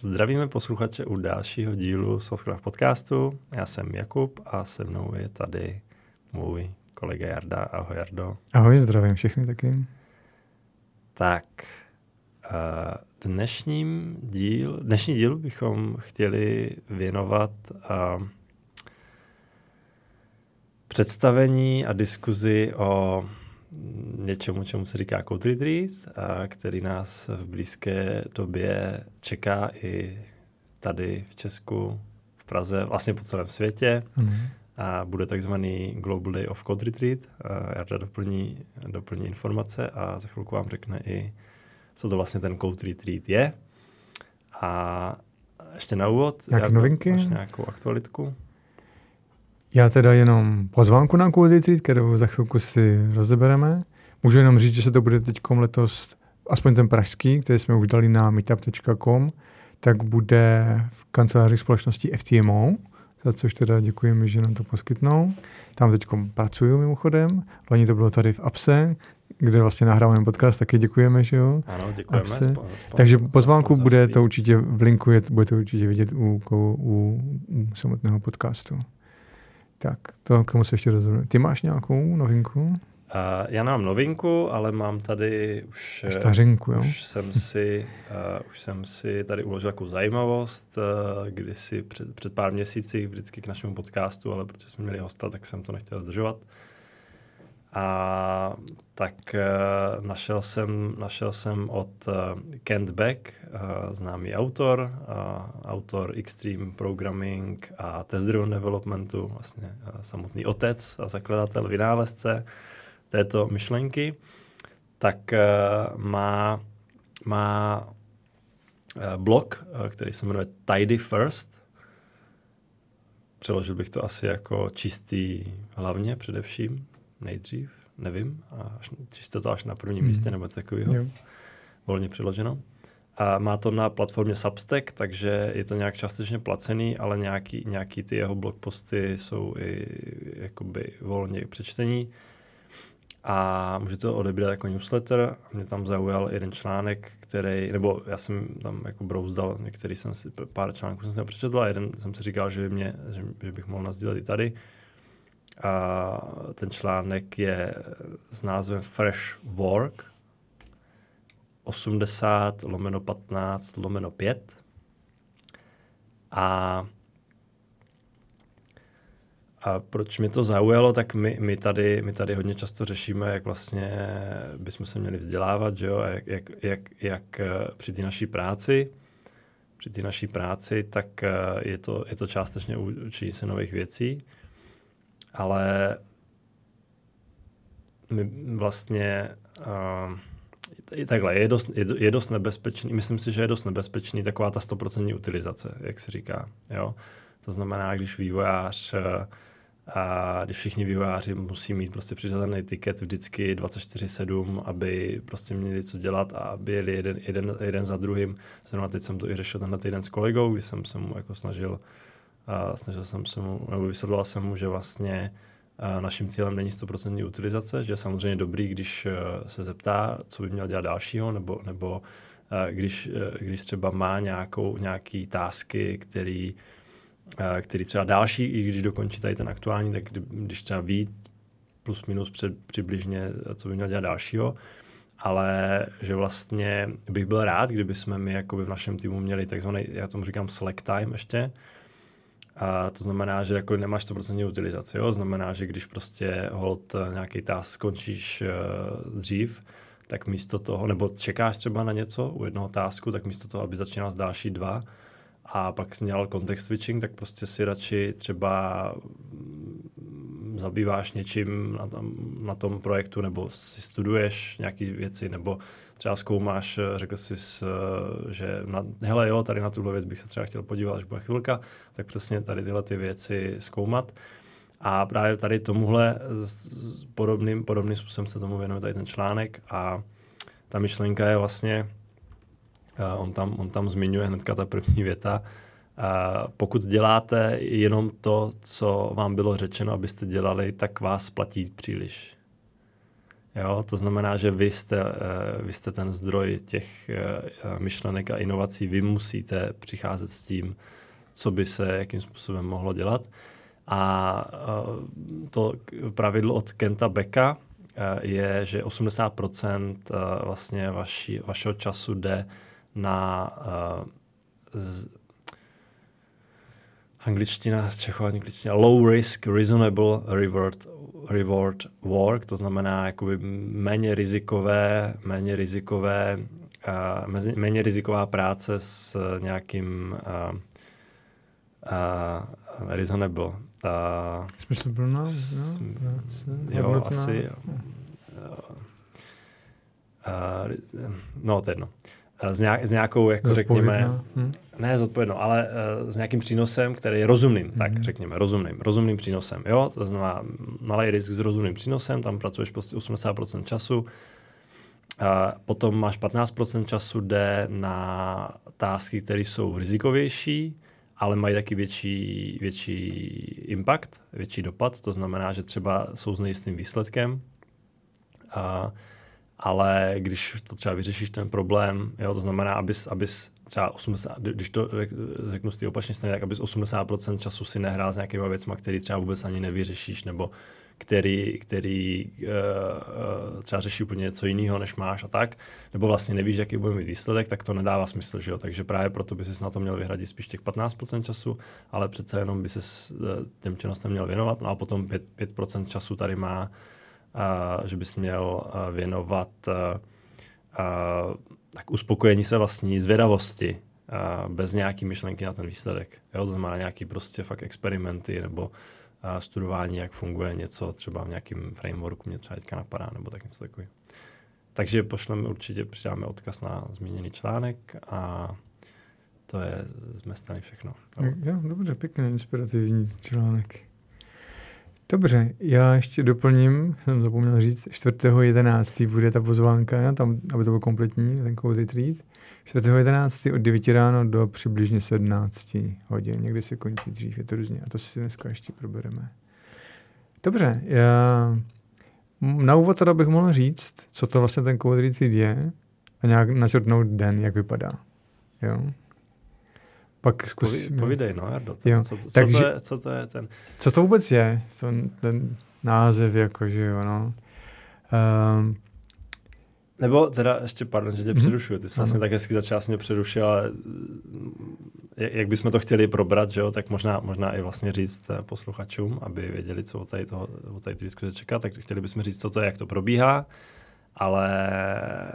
Zdravíme posluchače u dalšího dílu Softcraft podcastu. Já jsem Jakub a se mnou je tady můj kolega Jarda. Ahoj Jardo. Ahoj, zdravím všechny taky. Tak, eh, dnešním díl, dnešní díl bychom chtěli věnovat uh, představení a diskuzi o něčemu, čemu se říká Code Retreat, a který nás v blízké době čeká i tady v Česku, v Praze, vlastně po celém světě. Mm. A bude takzvaný Global Day of Code Retreat. A Jarda doplní, doplní informace a za chvilku vám řekne i, co to vlastně ten Code Retreat je. A ještě na úvod, Nějaké novinky? máš nějakou aktualitku? Já teda jenom pozvánku na Cool Retreat, kterou za chvilku si rozebereme. Můžu jenom říct, že se to bude teď letos, aspoň ten pražský, který jsme už dali na meetup.com, tak bude v kanceláři společnosti FTMO, za což teda děkujeme, že nám to poskytnou. Tam teď pracuju mimochodem. Loni to bylo tady v APSE, kde vlastně nahráváme podcast, taky děkujeme, že jo? Ano, děkujeme. Spo, spo, Takže pozvánku bude to určitě v linku, je, bude to určitě vidět u, u, u, u samotného podcastu. Tak, to k tomu se ještě rozhodnu. Ty máš nějakou novinku? Uh, já mám novinku, ale mám tady už... Eh, Stařinku, jo? Už jsem si, uh, už jsem si tady uložil takovou zajímavost, uh, kdy si před, před pár měsíci vždycky k našemu podcastu, ale protože jsme měli hosta, tak jsem to nechtěl zdržovat. A tak uh, našel, jsem, našel jsem od uh, Kent Beck, uh, známý autor, autor Extreme Programming a Test Driven Developmentu, vlastně samotný otec a zakladatel, vynálezce této myšlenky, tak má, má blog, který se jmenuje Tidy First. Přeložil bych to asi jako čistý hlavně především nejdřív, nevím, až, čisto to až na prvním hmm. místě nebo takového, volně přiloženo. A má to na platformě Substack, takže je to nějak částečně placený, ale nějaký, nějaký ty jeho blogposty jsou i jakoby volně přečtení. A můžete to odebírat jako newsletter. Mě tam zaujal jeden článek, který, nebo já jsem tam jako brouzdal, některý jsem si, pár článků jsem si přečetl a jeden jsem si říkal, že, by mě, že, že bych mohl nazdílet i tady. A ten článek je s názvem Fresh Work 80 lomeno 15 lomeno 5. A a proč mě to zaujalo, tak my, my, tady, my tady hodně často řešíme, jak vlastně bychom se měli vzdělávat, že jo? jak, jak, jak, jak eh, při té naší práci, při té naší práci, tak eh, je to, je to částečně učení se nových věcí ale my vlastně uh, takhle, je dost, je, je dost nebezpečný, myslím si, že je dost nebezpečný taková ta 100% utilizace, jak se říká. Jo? To znamená, když vývojář a když všichni vývojáři musí mít prostě přiřazený tiket vždycky 24-7, aby prostě měli co dělat a aby jeli jeden, jeden, jeden za druhým. Zrovna teď jsem to i řešil tenhle týden s kolegou, kdy jsem se mu jako snažil a snažil jsem se mu, nebo vysvětloval jsem mu, že vlastně naším cílem není 100% utilizace, že je samozřejmě dobrý, když e, se zeptá, co by měl dělat dalšího, nebo, nebo e, když, e, když třeba má nějakou, nějaký tásky, který, který třeba další, i když dokončí tady ten aktuální, tak když třeba ví plus minus před, přibližně, co by měl dělat dalšího, ale že vlastně bych byl rád, kdyby jsme my jako v našem týmu měli takzvaný, já tomu říkám slack time ještě, a to znamená, že jako nemáš to procentní utilizaci. Jo? Znamená, že když prostě hold eh, nějaký task skončíš uh, dřív, tak místo toho, nebo čekáš třeba na něco u jednoho tásku, tak místo toho, aby začínal s další dva a pak jsi měl context switching, tak prostě si radši třeba zabýváš něčím na tom, na tom projektu, nebo si studuješ nějaké věci, nebo třeba zkoumáš, řekl jsi, že na, hele jo, tady na tuhle věc bych se třeba chtěl podívat, až bude chvilka, tak přesně tady tyhle ty věci zkoumat. A právě tady tomuhle podobným, podobným způsobem se tomu věnuje tady ten článek a ta myšlenka je vlastně, on tam, on tam zmiňuje hnedka ta první věta, pokud děláte jenom to, co vám bylo řečeno, abyste dělali, tak vás platí příliš. Jo? To znamená, že vy jste, vy jste ten zdroj těch myšlenek a inovací, vy musíte přicházet s tím, co by se jakým způsobem mohlo dělat. A to pravidlo od Kenta Becka je, že 80% vlastně vaši, vašeho času jde na z, angličtina, čecho angličtina, low risk, reasonable reward, reward work, to znamená jakoby méně rizikové, méně rizikové, uh, méně riziková práce s nějakým uh, uh, reasonable. Uh, Smysluplná? S, jo, jo asi. Jo. Uh, no, to je jedno. Uh, s, nějak, s nějakou, jako řekněme, hm? ne zodpovědnou, ale uh, s nějakým přínosem, který je rozumným, hmm. tak řekněme, rozumným, rozumným přínosem, jo, to znamená malý risk s rozumným přínosem, tam pracuješ prostě 80% času, uh, potom máš 15% času jde na tásky, které jsou rizikovější, ale mají taky větší, větší impact, větší dopad, to znamená, že třeba jsou s nejistým výsledkem. Uh, ale když to třeba vyřešíš ten problém, jo, to znamená, abys, abys třeba 80, když to řeknu z té opačné strany, tak abys 80% času si nehrál s nějakýma věcmi, který třeba vůbec ani nevyřešíš, nebo který, který uh, třeba řeší úplně něco jiného, než máš a tak, nebo vlastně nevíš, jaký bude mít výsledek, tak to nedává smysl, že jo? Takže právě proto by si na to měl vyhradit spíš těch 15% času, ale přece jenom by se těm činnostem měl věnovat, no a potom 5%, 5% času tady má že bys měl věnovat tak uspokojení své vlastní zvědavosti bez nějaký myšlenky na ten výsledek. Jo? To znamená nějaký prostě fakt experimenty nebo studování, jak funguje něco třeba v nějakém frameworku, mě třeba teďka napadá, nebo tak něco takového. Takže pošleme určitě, přidáme odkaz na zmíněný článek a to je z mé strany všechno. Jo, dobře, pěkný, inspirativní článek. Dobře, já ještě doplním, jsem zapomněl říct, 4.11. bude ta pozvánka, tam, aby to bylo kompletní, ten Cozy Treat. 4.11. od 9 ráno do přibližně 17 hodin, někdy se končí dřív, je to různě, a to si dneska ještě probereme. Dobře, já na úvod teda bych mohl říct, co to vlastně ten Cozy je a nějak načrtnout den, jak vypadá. Jo? Pak zkus... Povídej, no, Jardo, ten, co, co, Takže, co, to je, co to je ten... Co to vůbec je, ten, ten název, jako, že jo, no. Um, nebo teda ještě, pardon, že tě mm-hmm. přerušuju, ty jsi vlastně tak hezky začal mě přerušil, ale mm, jak bychom to chtěli probrat, že jo, tak možná, možná i vlastně říct eh, posluchačům, aby věděli, co od tady, toho, od tady diskuze čeká, tak chtěli bychom říct, co to je, jak to probíhá, ale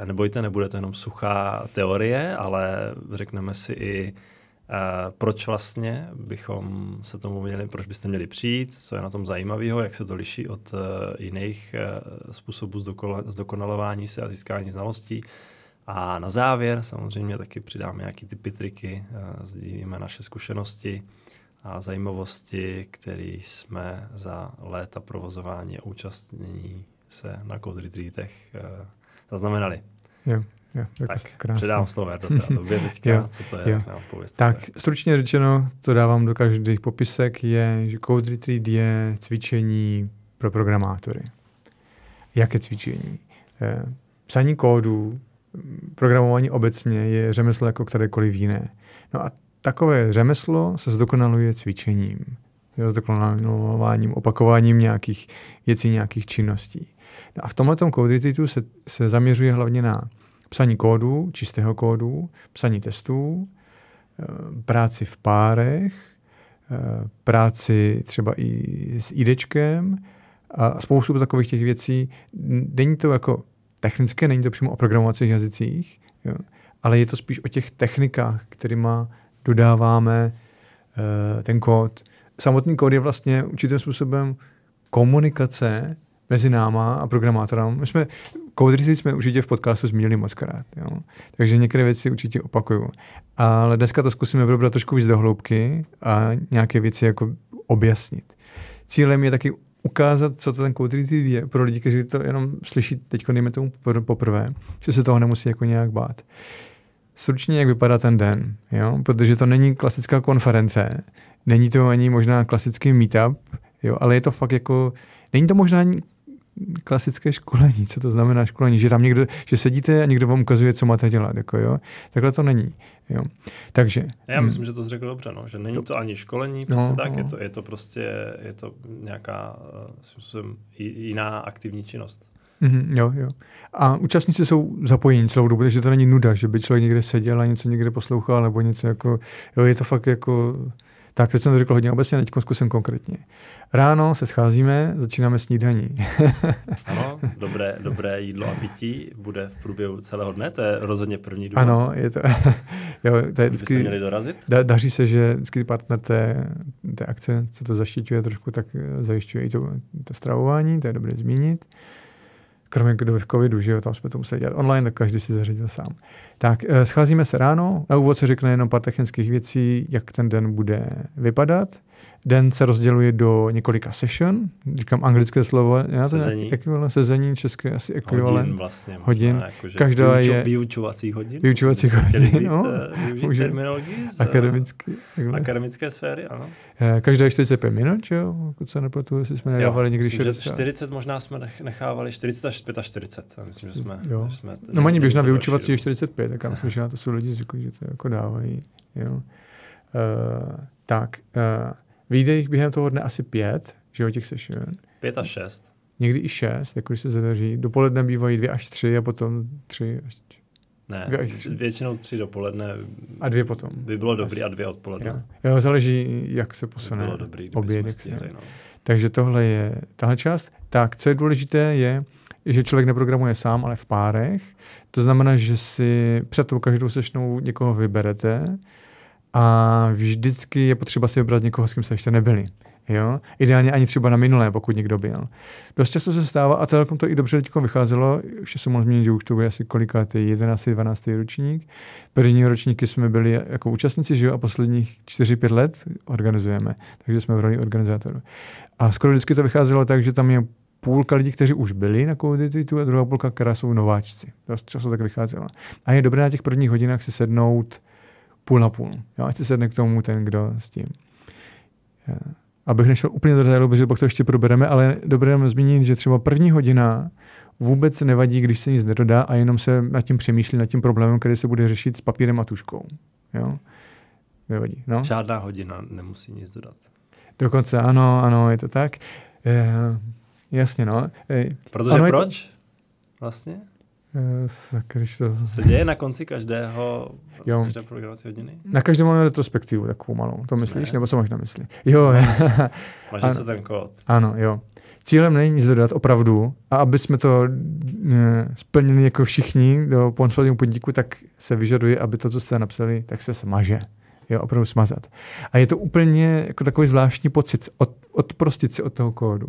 nebojte, nebude to jenom suchá teorie, ale řekneme si i proč vlastně bychom se tomu měli, proč byste měli přijít, co je na tom zajímavého, jak se to liší od uh, jiných uh, způsobů zdokonalování se a získání znalostí. A na závěr samozřejmě taky přidáme nějaké typy, triky, sdílíme naše zkušenosti a zajímavosti, které jsme za léta provozování a účastnění se na Code Retreatech zaznamenali. Jo. Jo, tak krásně. předám slovo tobě teďka, jo, co to je, jo. nám pověst, Tak stručně řečeno, to dávám do každých popisek, je, že Code Retreat je cvičení pro programátory. Jaké cvičení? Eh, psaní kódu, programování obecně je řemeslo jako kterékoliv jiné. No a takové řemeslo se zdokonaluje cvičením, jo, zdokonalováním, opakováním nějakých věcí, nějakých činností. No a v tomhle Code Retreatu se, se zaměřuje hlavně na psaní kódu, čistého kódu, psaní testů, eh, práci v párech, eh, práci třeba i s IDčkem a spoustu takových těch věcí. Není to jako technické, není to přímo o programovacích jazycích, jo, ale je to spíš o těch technikách, kterými dodáváme uh, ten kód. Samotný kód je vlastně určitým způsobem komunikace mezi náma a programátorem. My jsme Code jsme určitě v podcastu zmínili moc krát, jo? takže některé věci určitě opakuju. Ale dneska to zkusíme probrat trošku víc do hloubky a nějaké věci jako objasnit. Cílem je taky ukázat, co to ten Code je pro lidi, kteří to jenom slyší teď, dejme tomu poprvé, že se toho nemusí jako nějak bát. Stručně, jak vypadá ten den, jo? protože to není klasická konference, není to ani možná klasický meetup, jo? ale je to fakt jako, není to možná klasické školení. Co to znamená školení? Že tam někdo, že sedíte a někdo vám ukazuje, co máte dělat. Jako jo? Takhle to není. Jo? Takže. Já myslím, hmm. že to řekl dobře, no. že není to ani školení, prostě no, tak, no. Je, to, je to prostě je to nějaká uh, jiná aktivní činnost. Mm, jo, jo. A účastníci jsou zapojení celou dobu, takže to není nuda, že by člověk někde seděl a něco někde poslouchal, nebo něco jako, jo, je to fakt jako tak, teď jsem to řekl hodně obecně, teď zkusím konkrétně. Ráno se scházíme, začínáme snídaní. ano, dobré, dobré jídlo a pití bude v průběhu celého dne, to je rozhodně první důvod. Ano, je to, jo, to je vždycky, měli dorazit? Da, daří se, že vždycky partner té, té akce, co to zaštiťuje trošku, tak zajišťuje i to, to stravování, to je dobré zmínit kromě kdo v covidu, že jo, tam jsme to museli dělat online, tak každý si zařídil sám. Tak eh, scházíme se ráno, na úvod se řekne jenom pár technických věcí, jak ten den bude vypadat. Den se rozděluje do několika session, říkám anglické slovo, já to sezení. Ekvivalent, sezení, české asi ekvivalent. Hodin vlastně. Hodin. Jako, Každá vyuču, je... Vyučovací hodin. Vyučovací hodin, no. Využít terminologii z akademické, akademické sféry, ano. Eh, každá je 45 minut, jo, pokud se nepletu, jestli jsme nedávali někdy 40. 40 možná jsme nechávali, 40 až 45, já myslím, že jsme... Jo. Že jsme no ani běžná vyučovací je 45, tak já myslím, že na to jsou lidi zvyklí, že to jako dávají, jo. Uh, tak, uh, Vyjde jich během toho dne asi pět, že o těch session. Pět až šest. Někdy i šest, jako když se zadaří. Dopoledne bývají dvě až tři a potom tři až ne, dvě až tři. většinou tři dopoledne. A dvě potom. By bylo dobrý asi. a dvě odpoledne. Jo. jo, záleží, jak se posune. By bylo dobrý, oběd. Stihli, no. Takže tohle je tahle část. Tak, co je důležité, je, že člověk neprogramuje sám, ale v párech. To znamená, že si před tou každou sešnou někoho vyberete, a vždycky je potřeba si vybrat někoho, s kým se ještě nebyli. Jo? Ideálně ani třeba na minulé, pokud někdo byl. Dost často se stává, a celkem to i dobře teď vycházelo, ještě jsem mohl zmínit, že už to bude asi kolikátý, 11. 12. ročník. První ročníky jsme byli jako účastníci, že jo, a posledních 4-5 let organizujeme, takže jsme v roli organizátoru. A skoro vždycky to vycházelo tak, že tam je půlka lidí, kteří už byli na Codititu a druhá půlka, která jsou nováčci. Dost často tak vycházelo. A je dobré na těch prvních hodinách si sednout půl na půl. Jo, ať se sedne k tomu ten, kdo s tím. Abych nešel úplně do detailu, protože pak to ještě probereme, ale dobré nám zmínit, že třeba první hodina vůbec nevadí, když se nic nedodá a jenom se nad tím přemýšlí, nad tím problémem, který se bude řešit s papírem a tuškou. Jo? Nevadí. No? Žádná hodina nemusí nic dodat. Dokonce ano, ano, je to tak. Jasně, no. Protože ano, proč? To... Vlastně? Eh, sakryš to... Co se děje na konci každého, jo. každé programovací hodiny? Na každém máme retrospektivu takovou malou, to myslíš? Ne. Nebo co máš na mysli? Jo. Máš se ten kód. Ano, jo. Cílem není nic dodat opravdu a aby jsme to ne, eh, splnili jako všichni do posledního podniku, tak se vyžaduje, aby to, co jste napsali, tak se smaže jo, opravdu smazat. A je to úplně jako takový zvláštní pocit, od, odprostit si od toho kódu.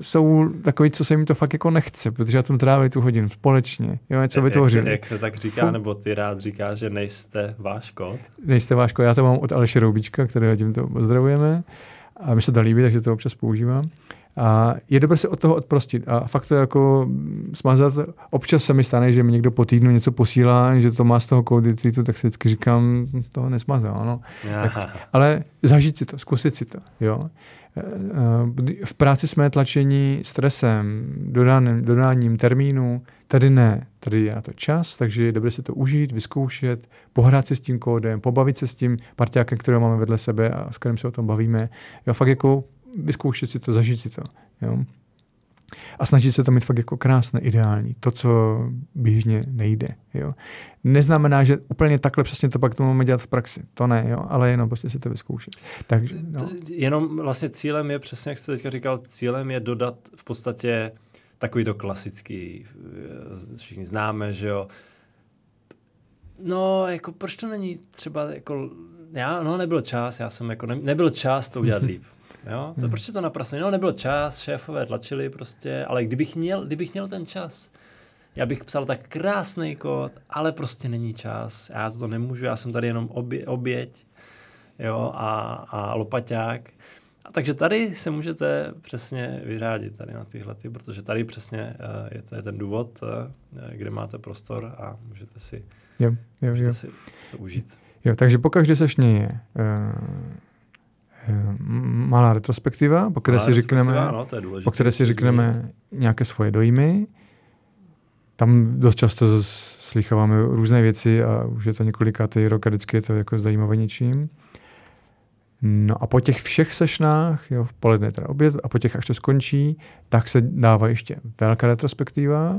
Jsou takový, co se jim to fakt jako nechce, protože já tam trávili tu hodinu společně, jo, něco vytvořili. Jak, se, jak se tak říká, Fum. nebo ty rád říká, že nejste váš kód? Nejste váš kód, já to mám od Aleše Roubička, kterého tím to pozdravujeme a mi se to líbí, takže to občas používám. A je dobré se od toho odprostit a fakt to jako smazat. Občas se mi stane, že mi někdo po týdnu něco posílá, že to má z toho kódy treatu, tak si vždycky říkám, to nesmazal. No. Tak, ale zažít si to, zkusit si to. Jo. E, e, v práci jsme tlačení stresem, dodáním, dodáním termínu, tady ne, tady je na to čas, takže je dobré si to užít, vyzkoušet, pohrát si s tím kódem, pobavit se s tím partiákem, kterého máme vedle sebe a s kterým se o tom bavíme. Jo, fakt jako vyzkoušet si to, zažít si to. Jo? A snažit se to mít fakt jako krásné, ideální, to, co běžně nejde. Jo? Neznamená, že úplně takhle přesně to pak to máme dělat v praxi. To ne, jo? ale jenom prostě si to vyzkoušet. Takže, no. Jenom vlastně cílem je, přesně jak jste teďka říkal, cílem je dodat v podstatě takový to klasický, eh, všichni známe, že jo, No, jako proč to není třeba jako, já, no nebyl čas, já jsem jako, ne, nebyl čas to udělat líp. Jo? To, hmm. Proč to naprasně? No, nebyl čas, šéfové tlačili prostě, ale kdybych měl, kdybych měl ten čas, já bych psal tak krásný kód, ale prostě není čas. Já to nemůžu, já jsem tady jenom obě, oběť jo, a, a lopaťák. A takže tady se můžete přesně vyřádit tady na tyhle, ty, protože tady přesně uh, je, to, je ten důvod, uh, kde máte prostor a můžete si, jo, jo, můžete jo. si to užít. Jo, takže pokaždé sešně je uh malá retrospektiva, po které Malá si řekneme, no, to je důležité, po které si řekneme nějaké svoje dojmy. Tam dost často slycháváme různé věci a už je to několikátý rok a vždycky je to jako zajímavé něčím. No a po těch všech sešnách, jo, v poledne teda oběd, a po těch, až to skončí, tak se dává ještě velká retrospektiva.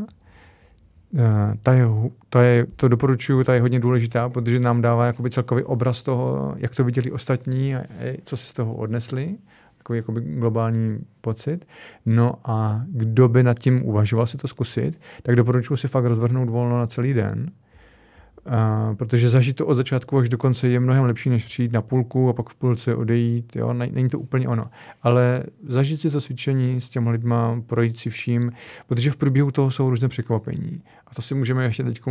Eh, Ta je, to, je, to doporučuju, ta je hodně důležitá, protože nám dává jakoby celkový obraz toho, jak to viděli ostatní a, co si z toho odnesli, takový jakoby globální pocit. No a kdo by nad tím uvažoval si to zkusit, tak doporučuji si fakt rozvrhnout volno na celý den, Protože zažít to od začátku až do konce je mnohem lepší, než přijít na půlku a pak v půlce odejít. Jo? Ne- Není to úplně ono. Ale zažít si to cvičení s těma lidma, projít si vším, protože v průběhu toho jsou různé překvapení. A to si můžeme ještě teď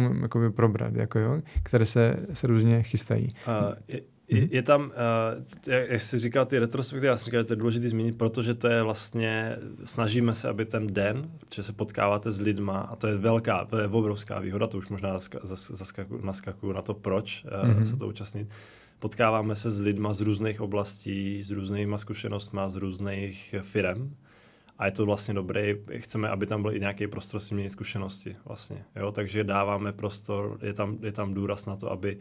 probrat, jako jo? které se, se různě chystají. Uh, je, je, je tam, uh, jak jsi říkal, ty retrospektivy, já jsem říkal, že to je důležité zmínit, protože to je vlastně, snažíme se, aby ten den, že se potkáváte s lidma, a to je velká, to je obrovská výhoda, to už možná zaska- zas- zaskakuju, naskakuju na to, proč uh, Mhm. mm-hmm. se to účastnit. Potkáváme se s lidma z různých oblastí, s různýma zkušenostmi, z různých firm. A je to vlastně dobré, chceme, aby tam byl i nějaký prostor si měnit zkušenosti vlastně, jo, takže dáváme prostor, je tam, je tam důraz na to, aby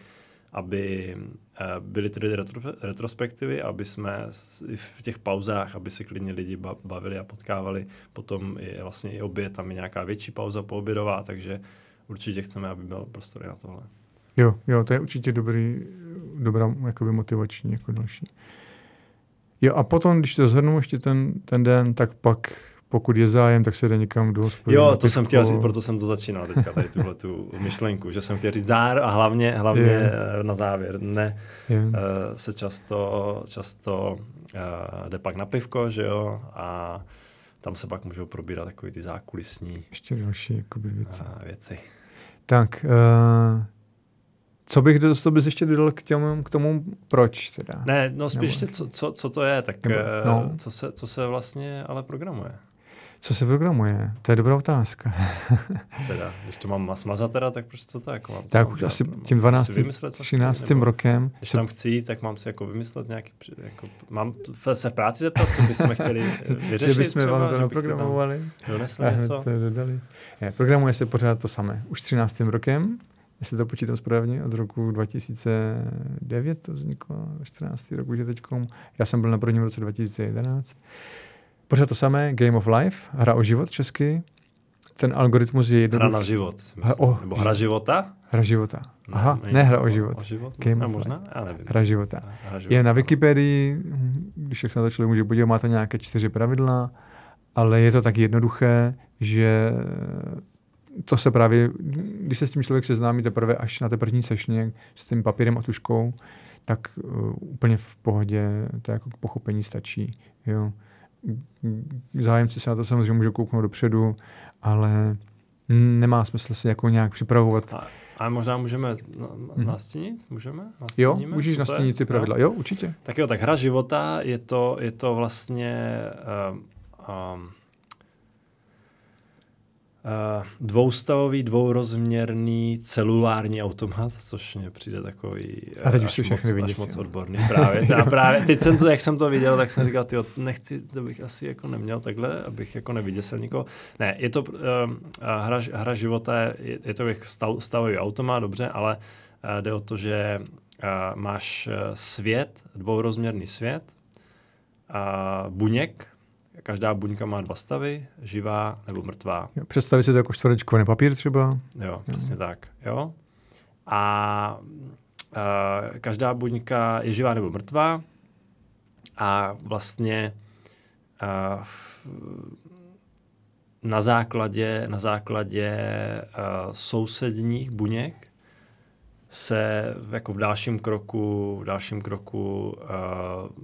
aby eh, byly tedy retro, retrospektivy, aby jsme v těch pauzách, aby se klidně lidi ba- bavili a potkávali. Potom je vlastně i oběd, tam je nějaká větší pauza poobědová, takže určitě chceme, aby byl prostor na tohle. Jo, jo, to je určitě dobrý, dobrá jakoby motivační jako další. Jo a potom, když to zhrnu ještě ten, ten den, tak pak, pokud je zájem, tak se jde někam do hospody. Jo, to jsem chtěl říct, proto jsem to začínal teďka, tady tuhle tu myšlenku, že jsem chtěl říct zár a hlavně, hlavně Je. eh, na závěr. Ne, Je. eh, se často, často eh, jde pak na pivko, že jo, a tam se pak můžou probírat takový ty zákulisní Ještě další jakoby věci. věci. Tak, uh, co bych do, co bys ještě dodal k, těm, k tomu, proč teda? Ne, no spíš Nebo- co, co, co to je, tak Nebo- no. co, se, co se vlastně ale programuje. Co se programuje? To je dobrá otázka. Teda, když to mám smazat teda, tak proč to jako mám? tak už asi tím si 12. vymyslet, co chci, 13. nebo rokem Když se tam chci jít, tak mám si jako vymyslet nějaký, jako, mám se v práci zeptat, co bychom chtěli eh, vyřešit že bychom třeba, vám to že naprogramovali Donesl a něco. to dodali. Ne, programuje se pořád to samé. Už 13. rokem, jestli to počítám správně, od roku 2009 to vzniklo, 14. rok už je teďkom. Já jsem byl na prvním roce 2011. Pořád to samé, Game of Life, hra o život česky. Ten algoritmus je Hra jednoduchý. na život. myslím. Hra- o, Nebo hra života? Hra života. Aha, není ne to hra o život. O život? Game ne, of možná? Já nevím. Hra života. Hra života. Je na ano. Wikipedii, když se na to člověk může podívat, má to nějaké čtyři pravidla, ale je to tak jednoduché, že to se právě, když se s tím člověk seznámí teprve až na té první sešně s tím papírem a tuškou, tak uh, úplně v pohodě to jako k pochopení stačí. Jo. Zájemci se na to samozřejmě můžou kouknout dopředu, ale nemá smysl se jako nějak připravovat. A, a možná můžeme na, Mhm. nastínit? Můžeme? Jo, Nastíníme, můžeš co to je? nastínit ty pravidla. Jo? Jo, určitě. Tak jo, tak hra života je to, je to vlastně um, um, dvoustavový, dvourozměrný celulární automat, což mně přijde takový A teď už až si všechny moc, až moc odborný. Právě, teda právě, teď jsem to, jak jsem to viděl, tak jsem říkal, tyjo, nechci, to bych asi jako neměl takhle, abych jako nevyděsil nikoho. Ne, je to um, hra, hra života, je, je to jak stav, stavový automat, dobře, ale uh, jde o to, že uh, máš uh, svět, dvourozměrný svět, uh, buněk, každá buňka má dva stavy, živá nebo mrtvá. Jo, Představit si to jako čtverečkovaný papír třeba. Jo, přesně tak. Jo. A uh, každá buňka je živá nebo mrtvá a vlastně uh, na základě, na základě uh, sousedních buněk se v- jako v dalším kroku, v dalším kroku uh,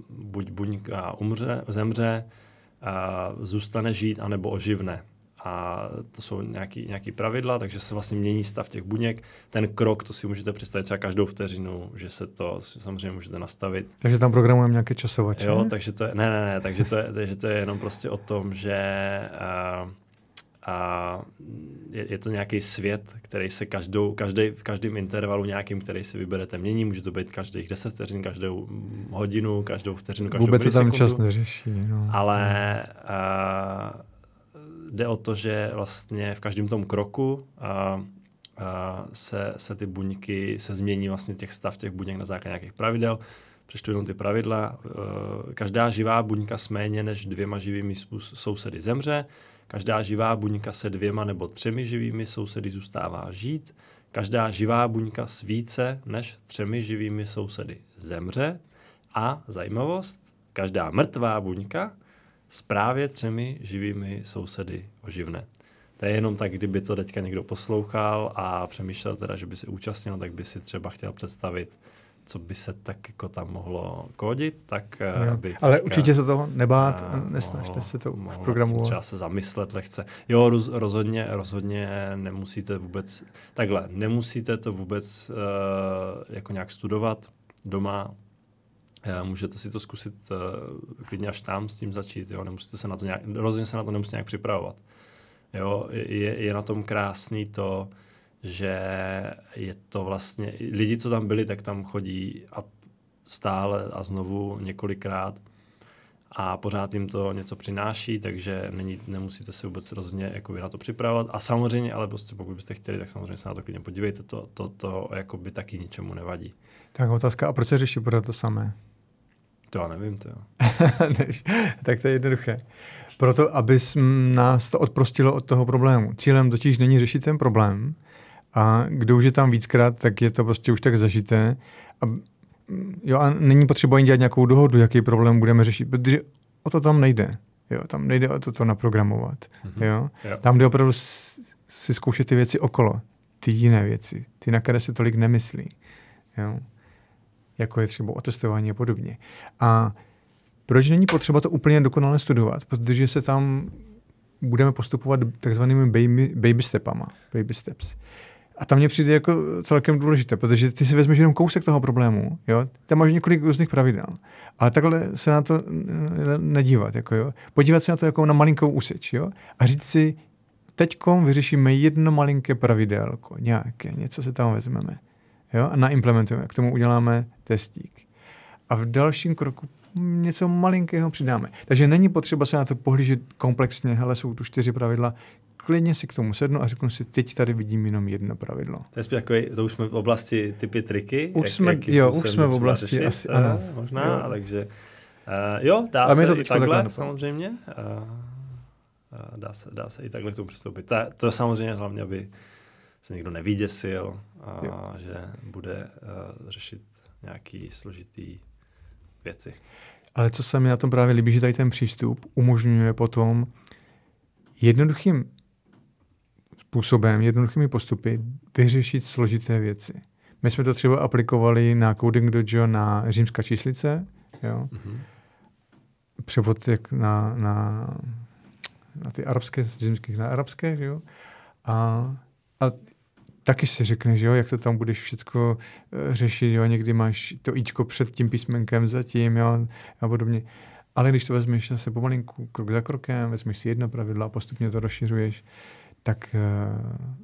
buď buňka umře, zemře, zůstane žít, anebo oživne. A to jsou nějaký, nějaký pravidla, takže se vlastně mění stav těch buněk. Ten krok, to si můžete představit třeba každou vteřinu, že se to samozřejmě můžete nastavit. Takže tam programujeme nějaké časovače. Jo, takže to je, ne, ne, ne, takže to je, takže to je jenom prostě o tom, že uh, a je, je to nějaký svět, který se každou, každý, v každém intervalu nějakým, který si vyberete, mění. Může to být každých 10 vteřin, každou hodinu, každou vteřinu, každou Vůbec se tam čas neřeší. No. Ale a, jde o to, že vlastně v každém tom kroku a, a se, se ty buňky, se změní vlastně těch stav těch buněk na základě nějakých pravidel. Přečtu jenom ty pravidla. Každá živá buňka s méně než dvěma živými sousedy zemře Každá živá buňka se dvěma nebo třemi živými sousedy zůstává žít. Každá živá buňka s více než třemi živými sousedy zemře. A zajímavost, každá mrtvá buňka s právě třemi živými sousedy oživne. To je jenom tak, kdyby to teďka někdo poslouchal a přemýšlel teda, že by se účastnil, tak by si třeba chtěl představit co by se tak jako tam mohlo kódit, tak eh, jo. by Ale určitě se toho nebát, eh, nesnažte se to v programu. Třeba se zamyslet lehce. Jo, roz, rozhodně, rozhodně nemusíte vůbec, takhle, nemusíte to vůbec uh, jako nějak studovat doma, uh, můžete si to zkusit uh, klidně až tam s tím začít, jo, nemusíte se na to nějak, rozhodně se na to nemusíte nějak připravovat. Jo, je, je na tom krásný to, že je to vlastně, lidi, co tam byli, tak tam chodí a stále a znovu několikrát a pořád jim to něco přináší, takže není, nemusíte se vůbec rozhodně jako na to připravovat. A samozřejmě, ale prostě pokud byste chtěli, tak samozřejmě se na to klidně podívejte, to, to, to jako by taky ničemu nevadí. Tak otázka, a proč se řeší pořád to samé? To já nevím, to jo. tak to je jednoduché. Proto, aby nás to odprostilo od toho problému. Cílem totiž není řešit ten problém, a kdo už je tam víckrát, tak je to prostě už tak zažité. A, jo, a není potřeba jen dělat nějakou dohodu, jaký problém budeme řešit, protože o to tam nejde. Jo, tam nejde o to, to naprogramovat. Mm-hmm. Jo? Jo. Tam jde opravdu si zkoušet ty věci okolo, ty jiné věci, ty, na které se tolik nemyslí. Jo? Jako je třeba otestování a podobně. A proč není potřeba to úplně dokonale studovat? Protože se tam budeme postupovat takzvanými baby, baby stepama. Baby steps. A tam mě přijde jako celkem důležité, protože ty si vezmeš jenom kousek toho problému, jo? Tam máš několik různých pravidel. Ale takhle se na to nedívat, jako jo? Podívat se na to jako na malinkou úseč, jo? A říct si, teďkom vyřešíme jedno malinké pravidelko, nějaké, něco se tam vezmeme, jo? A naimplementujeme, k tomu uděláme testík. A v dalším kroku něco malinkého přidáme. Takže není potřeba se na to pohlížet komplexně, hele, jsou tu čtyři pravidla, klidně si k tomu sednu a řeknu si, teď tady vidím jenom jedno pravidlo. To je jako, to už jsme v oblasti typy triky. Už jak, jsme, jak jo, už jsme v oblasti řešit, asi, uh, ano. Možná, jo. takže uh, jo, dá a se to i takhle, takhle samozřejmě. Uh, uh, dá, se, dá se i takhle k tomu přistoupit. Ta, to je samozřejmě hlavně, aby se někdo nevyděsil a že bude uh, řešit nějaký složitý věci. Ale co se mi na tom právě líbí, že tady ten přístup umožňuje potom jednoduchým způsobem, jednoduchými postupy vyřešit složité věci. My jsme to třeba aplikovali na Coding Dojo na římská číslice, jo? Mm-hmm. převod jak na, na, na ty arabské, z římských na arabské, jo? A, a taky si řekneš, jo, jak to tam budeš všechno eh, řešit, jo, někdy máš to ičko před tím písmenkem zatím, jo, a podobně. Ale když to vezmeš zase pomalinku, krok za krokem, vezmeš si jedno pravidlo a postupně to rozšiřuješ, tak eh,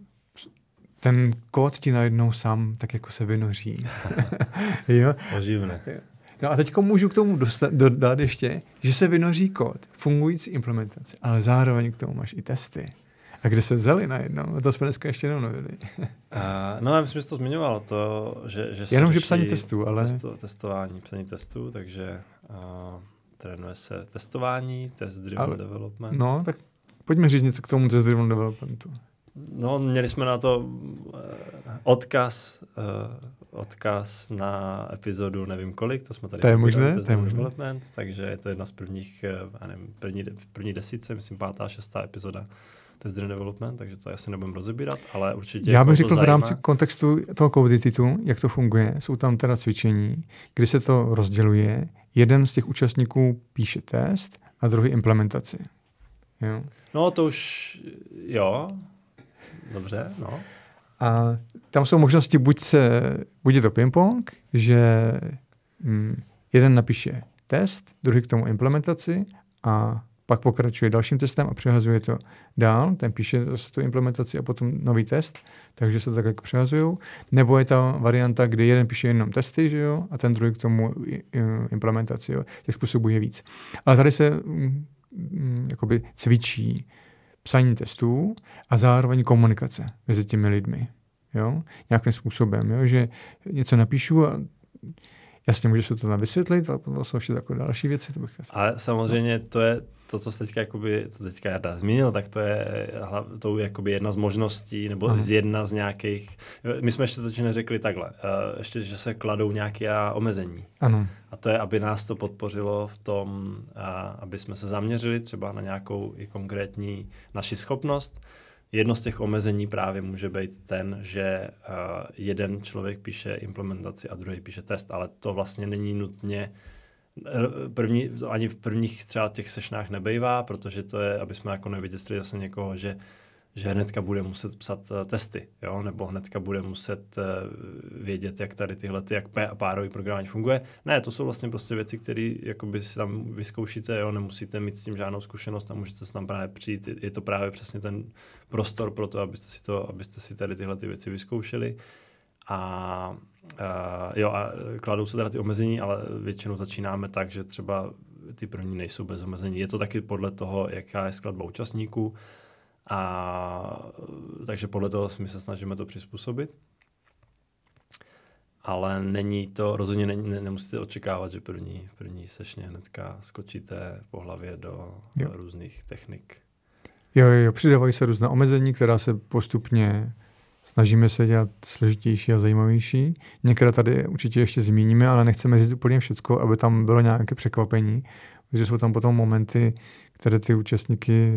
ten kód ti najednou sám tak jako se vynoří. jo? Oživne. No a teď můžu k tomu dostat, dodat ještě, že se vynoří kód, fungující implementace, ale zároveň k tomu máš i testy. A kde se vzali najednou? To jsme dneska ještě nemluvili. uh, no, já myslím, že jsi to zmiňoval, to, že, že se Jenom, že psaní testů, ale... Testo, testování, psaní testů, takže uh, trénuje se testování, test driven ale, development. No, tak Pojďme říct něco k tomu test driven developmentu. No, měli jsme na to uh, odkaz, uh, odkaz na epizodu nevím kolik, to jsme tady to je možné, to je možné. Development, takže je to jedna z prvních, uh, nevím, první, první desíce, myslím pátá, šestá epizoda test driven development, takže to asi nebudeme rozebírat, ale určitě. Já bych řekl v rámci kontextu toho Codititu, jak to funguje, jsou tam teda cvičení, kdy se to rozděluje, jeden z těch účastníků píše test a druhý implementaci. Jo. No to už, jo, dobře, no. A tam jsou možnosti, buď, se, buď je to ping-pong, že hm, jeden napíše test, druhý k tomu implementaci a pak pokračuje dalším testem a přehazuje to dál, ten píše tu implementaci a potom nový test, takže se to tak jako přehazují. Nebo je ta varianta, kdy jeden píše jenom testy, že jo, a ten druhý k tomu implementaci, jo. Těch způsobů je víc. Ale tady se mm, jakoby cvičí psaní testů a zároveň komunikace mezi těmi lidmi. Jo? Nějakým způsobem, jo? že něco napíšu a jasně můžeš to tam vysvětlit, ale to jsou ještě takové další věci. To bych asi... Ale samozřejmě to je to, co jste teďka, jakoby, co teďka Jarda zmínil, tak to je, to je jakoby jedna z možností, nebo ano. z jedna z nějakých, my jsme ještě to neřekli takhle, uh, ještě, že se kladou nějaké omezení. Ano. A to je, aby nás to podpořilo v tom, uh, aby jsme se zaměřili třeba na nějakou i konkrétní naši schopnost. Jedno z těch omezení právě může být ten, že uh, jeden člověk píše implementaci a druhý píše test, ale to vlastně není nutně první, ani v prvních třeba těch sešnách nebejvá, protože to je, aby jsme jako nevyděsili zase někoho, že že hnedka bude muset psat uh, testy, jo? nebo hnedka bude muset uh, vědět, jak tady tyhle, ty, jak párový programování funguje. Ne, to jsou vlastně prostě věci, které si tam vyzkoušíte, jo? nemusíte mít s tím žádnou zkušenost a můžete se tam právě přijít. Je to právě přesně ten prostor pro to, abyste si, to, abyste si tady tyhle ty věci vyzkoušeli. A Uh, jo, a kladou se teda ty omezení, ale většinou začínáme tak, že třeba ty první nejsou bez omezení. Je to taky podle toho, jaká je skladba účastníků. A takže podle toho my se snažíme to přizpůsobit. Ale není to, rozhodně není, ne, nemusíte očekávat, že první, první sešně hnedka skočíte po hlavě do, do různých technik. Jo, jo, přidávají se různá omezení, která se postupně Snažíme se dělat složitější a zajímavější. Některé tady určitě ještě zmíníme, ale nechceme říct úplně všechno, aby tam bylo nějaké překvapení, protože jsou tam potom momenty, které ty účastníky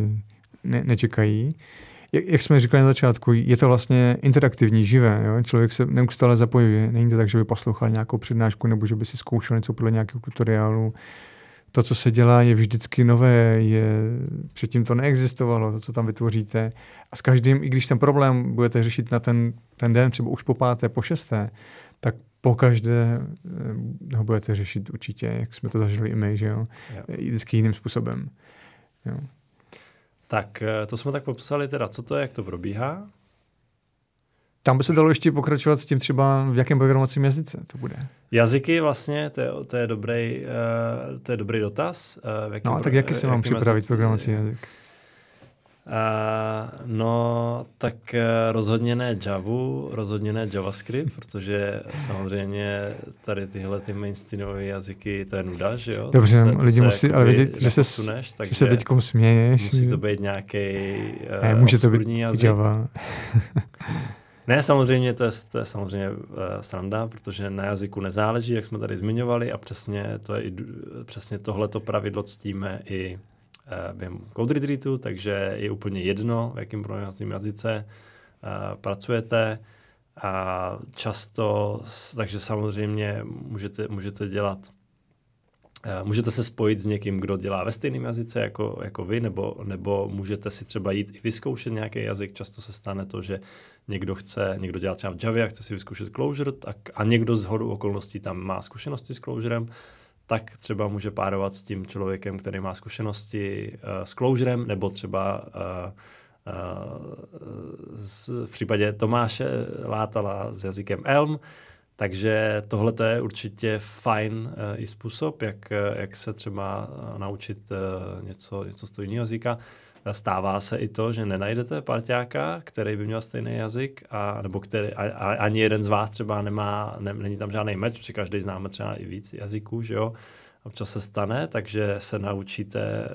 ne- nečekají. Jak, jak jsme říkali na začátku, je to vlastně interaktivní, živé. Jo? Člověk se neustále zapojuje. Není to tak, že by poslouchal nějakou přednášku nebo že by si zkoušel něco podle nějakého tutoriálu to, co se dělá, je vždycky nové, je, předtím to neexistovalo, to, co tam vytvoříte. A s každým, i když ten problém budete řešit na ten, ten den, třeba už po páté, po šesté, tak po každé eh, ho budete řešit určitě, jak jsme to zažili i my, že jo? jo. Vždycky jiným způsobem. Jo. Tak eh, to jsme tak popsali teda, co to je, jak to probíhá. Tam by se dalo ještě pokračovat s tím třeba, v jakém programovacím jazyce to bude. Jazyky vlastně, to je, to je, dobrý, uh, to je dobrý dotaz. Uh, v jakým, no, tak jaký si mám připravit jazyc, programovací jazyk? Uh, no, tak uh, rozhodně ne Java, rozhodně ne JavaScript, protože samozřejmě tady tyhle ty mainstreamové jazyky, to je nuda, že jo? Dobře, se, lidi musí ale vědět, že se, suneš, že se teďkom směješ. Musí to být nějaký uh, ne, může to být jazyk. Java. Ne, samozřejmě to je, to je samozřejmě uh, sranda, protože na jazyku nezáleží, jak jsme tady zmiňovali a přesně, to je i, přesně tohleto pravidlo ctíme i uh, během Code Retreatu, takže je úplně jedno, v jakém programovacím jazyce uh, pracujete. A často, takže samozřejmě můžete, můžete dělat Můžete se spojit s někým, kdo dělá ve stejném jazyce jako, jako vy, nebo, nebo můžete si třeba jít i vyzkoušet nějaký jazyk. Často se stane to, že někdo chce, někdo dělá třeba v Javě a chce si vyzkoušet Clojure tak, a někdo z hodu okolností tam má zkušenosti s Clojurem, tak třeba může párovat s tím člověkem, který má zkušenosti uh, s Clojurem, nebo třeba uh, uh, z, v případě Tomáše Látala s jazykem Elm, takže tohle je určitě fajn uh, i způsob, jak, jak se třeba naučit uh, něco, něco z toho jiného jazyka. Stává se i to, že nenajdete parťáka, který by měl stejný jazyk, a, nebo který, a, a, ani jeden z vás třeba nemá, ne, není tam žádný meč, protože každý známe třeba i víc jazyků, že jo. Občas se stane, takže se naučíte,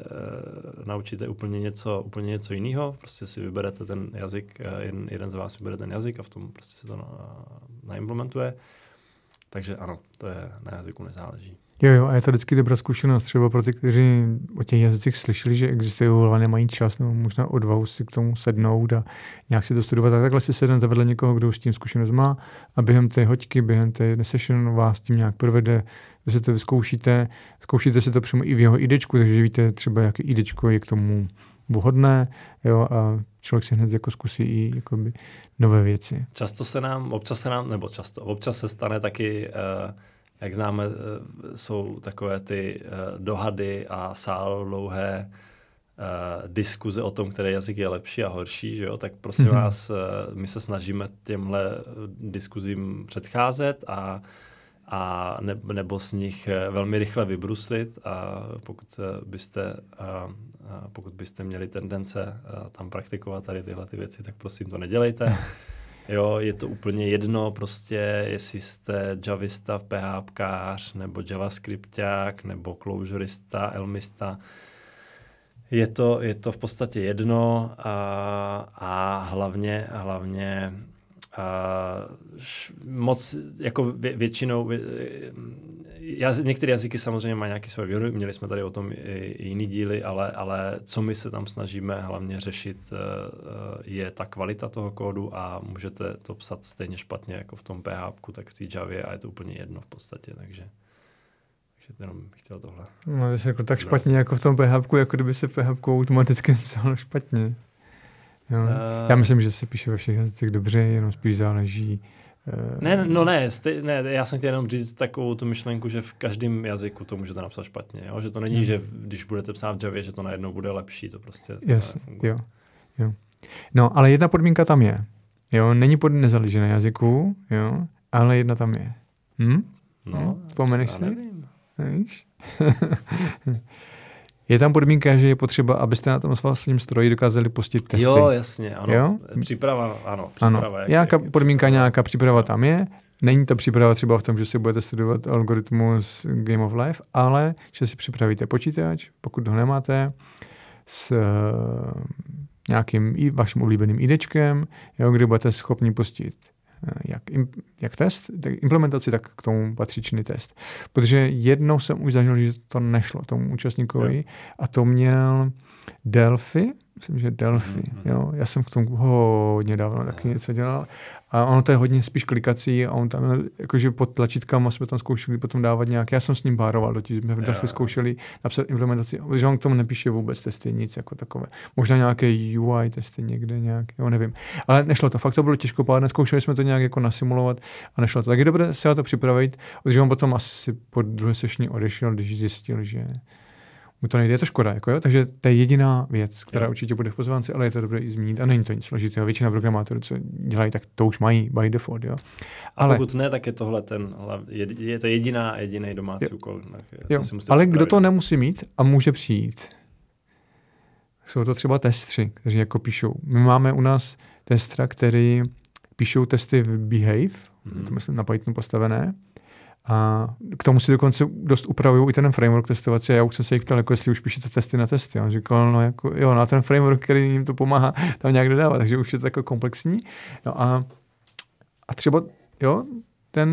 uh, naučíte úplně něco, úplně něco jiného. Prostě si vyberete ten jazyk, jeden, jeden z vás vybere ten jazyk a v tom prostě se to na, naimplementuje. Takže ano, to je na jazyku nezáleží. Jo, jo, a je to vždycky dobrá zkušenost třeba pro ty, kteří o těch jazycích slyšeli, že existují, ale nemají čas, nebo možná odvahu si k tomu sednout a nějak si to studovat. Tak takhle si sednete vedle někoho, kdo už s tím zkušenost má a během té hoďky, během té session vás tím nějak provede, vy si to vyzkoušíte, zkoušíte si to přímo i v jeho idečku, takže víte třeba, jaké idečko je k tomu vhodné jo, a člověk si hned jako zkusí i jakoby, nové věci. Často se nám, občas se nám, nebo často, občas se stane taky uh jak známe, eh, jsou takové ty eh, dohady a sál dlouhé, diskuze o tom, který jazyk je lepší a horší, že jo? tak prosím mm-hmm. vás, uh, my se snažíme těmhle diskuzím předcházet a a ne, nebo z nich velmi rychle vybruslit a pokud byste, a pokud byste měli tendence tam praktikovat tady tyhle ty věci, tak prosím to nedělejte. Jo, je to úplně jedno, prostě jestli jste javista, PHPkář, nebo javascripták, nebo closurista, elmista, je to, je to v podstatě jedno a, a hlavně, hlavně uh, moc, jako vě, většinou, vě, jaz, některé jazyky samozřejmě mají nějaký své výhody, měli jsme tady o tom i, i jiný díly, ale, ale co my se tam snažíme hlavně řešit, uh, je ta kvalita toho kódu a můžete to psat stejně špatně jako v tom PHP, tak v té Javě a je to úplně jedno v podstatě, takže takže jenom bych chtěl tohle. No, to jako tak špatně jako v tom PHP, jako kdyby se PHP automaticky psalo špatně. Jo. Uh, Já myslím, že se píše ve všech jazycích dobře, jenom spíš záleží. Uh, ne, no ne, stej, ne, já jsem chtěl jenom říct takovou tu myšlenku, že v každém jazyku to můžete napsat špatně, jo? že to není, hmm. že když budete psát v Javě, že to najednou bude lepší, to prostě Jasně, jo, jo. No, ale jedna podmínka tam je. Jo, není pod nezáleží na jazyku, jo, ale jedna tam je. Hm? No, hm? Vzpomeneš si? Nevím. Nevíš? Je tam podmínka, že je potřeba, abyste na tom vlastním stroji dokázali pustit testy. Jo, jasně, ano. Jo? Příprava, ano. Příprava, ano. Jak, nějaká jak podmínka, příprava. nějaká příprava tam je. Není to příprava třeba v tom, že si budete studovat algoritmus Game of Life, ale že si připravíte počítač, pokud ho nemáte, s uh, nějakým vaším oblíbeným IDčkem, jo, kde budete schopni pustit Eh, jak, jak test, tak implementaci, tak k tomu patřičný test. Protože jednou jsem už zažil, že to nešlo tomu účastníkovi a to měl Delphi, myslím, že Delphi, mm-hmm. jo. Já jsem k tomu hodně dávno taky něco dělal. A ono to je hodně spíš klikací a on tam, jakože pod tlačítkama jsme tam zkoušeli potom dávat nějak, já jsem s ním pároval, do jsme v Delphi zkoušeli napsat implementaci, protože on k tomu nepíše vůbec testy, nic jako takové. Možná nějaké UI testy někde nějak, jo, nevím. Ale nešlo to, fakt to bylo těžko pádné, zkoušeli jsme to nějak jako nasimulovat a nešlo to. Tak je dobré se na to připravit, protože on potom asi po druhé sešní odešel, když zjistil, že mu to nejde, je to škoda. Jako jo? Takže to je jediná věc, která jo. určitě bude v pozvánce, ale je to dobré i zmínit a není to nic složitého. Většina programátorů, co dělají, tak to už mají by default. Jo? Ale a pokud ne, tak je tohle ten, je, je to jediná, jediný domácí jo. úkol. Jo. Ale kdo to nemusí mít a může přijít, jsou to třeba testři, kteří jako píšou. My máme u nás testra, který píšou testy v Behave, mm-hmm. to myslím na Pythonu postavené, a k tomu si dokonce dost upravují i ten framework testovací. Já už jsem se jich ptal, jako jestli už píšete testy na testy. On říkal, no jako, jo, na ten framework, který jim to pomáhá tam nějak dodávat, takže už je to jako komplexní. No a, a třeba, jo, ten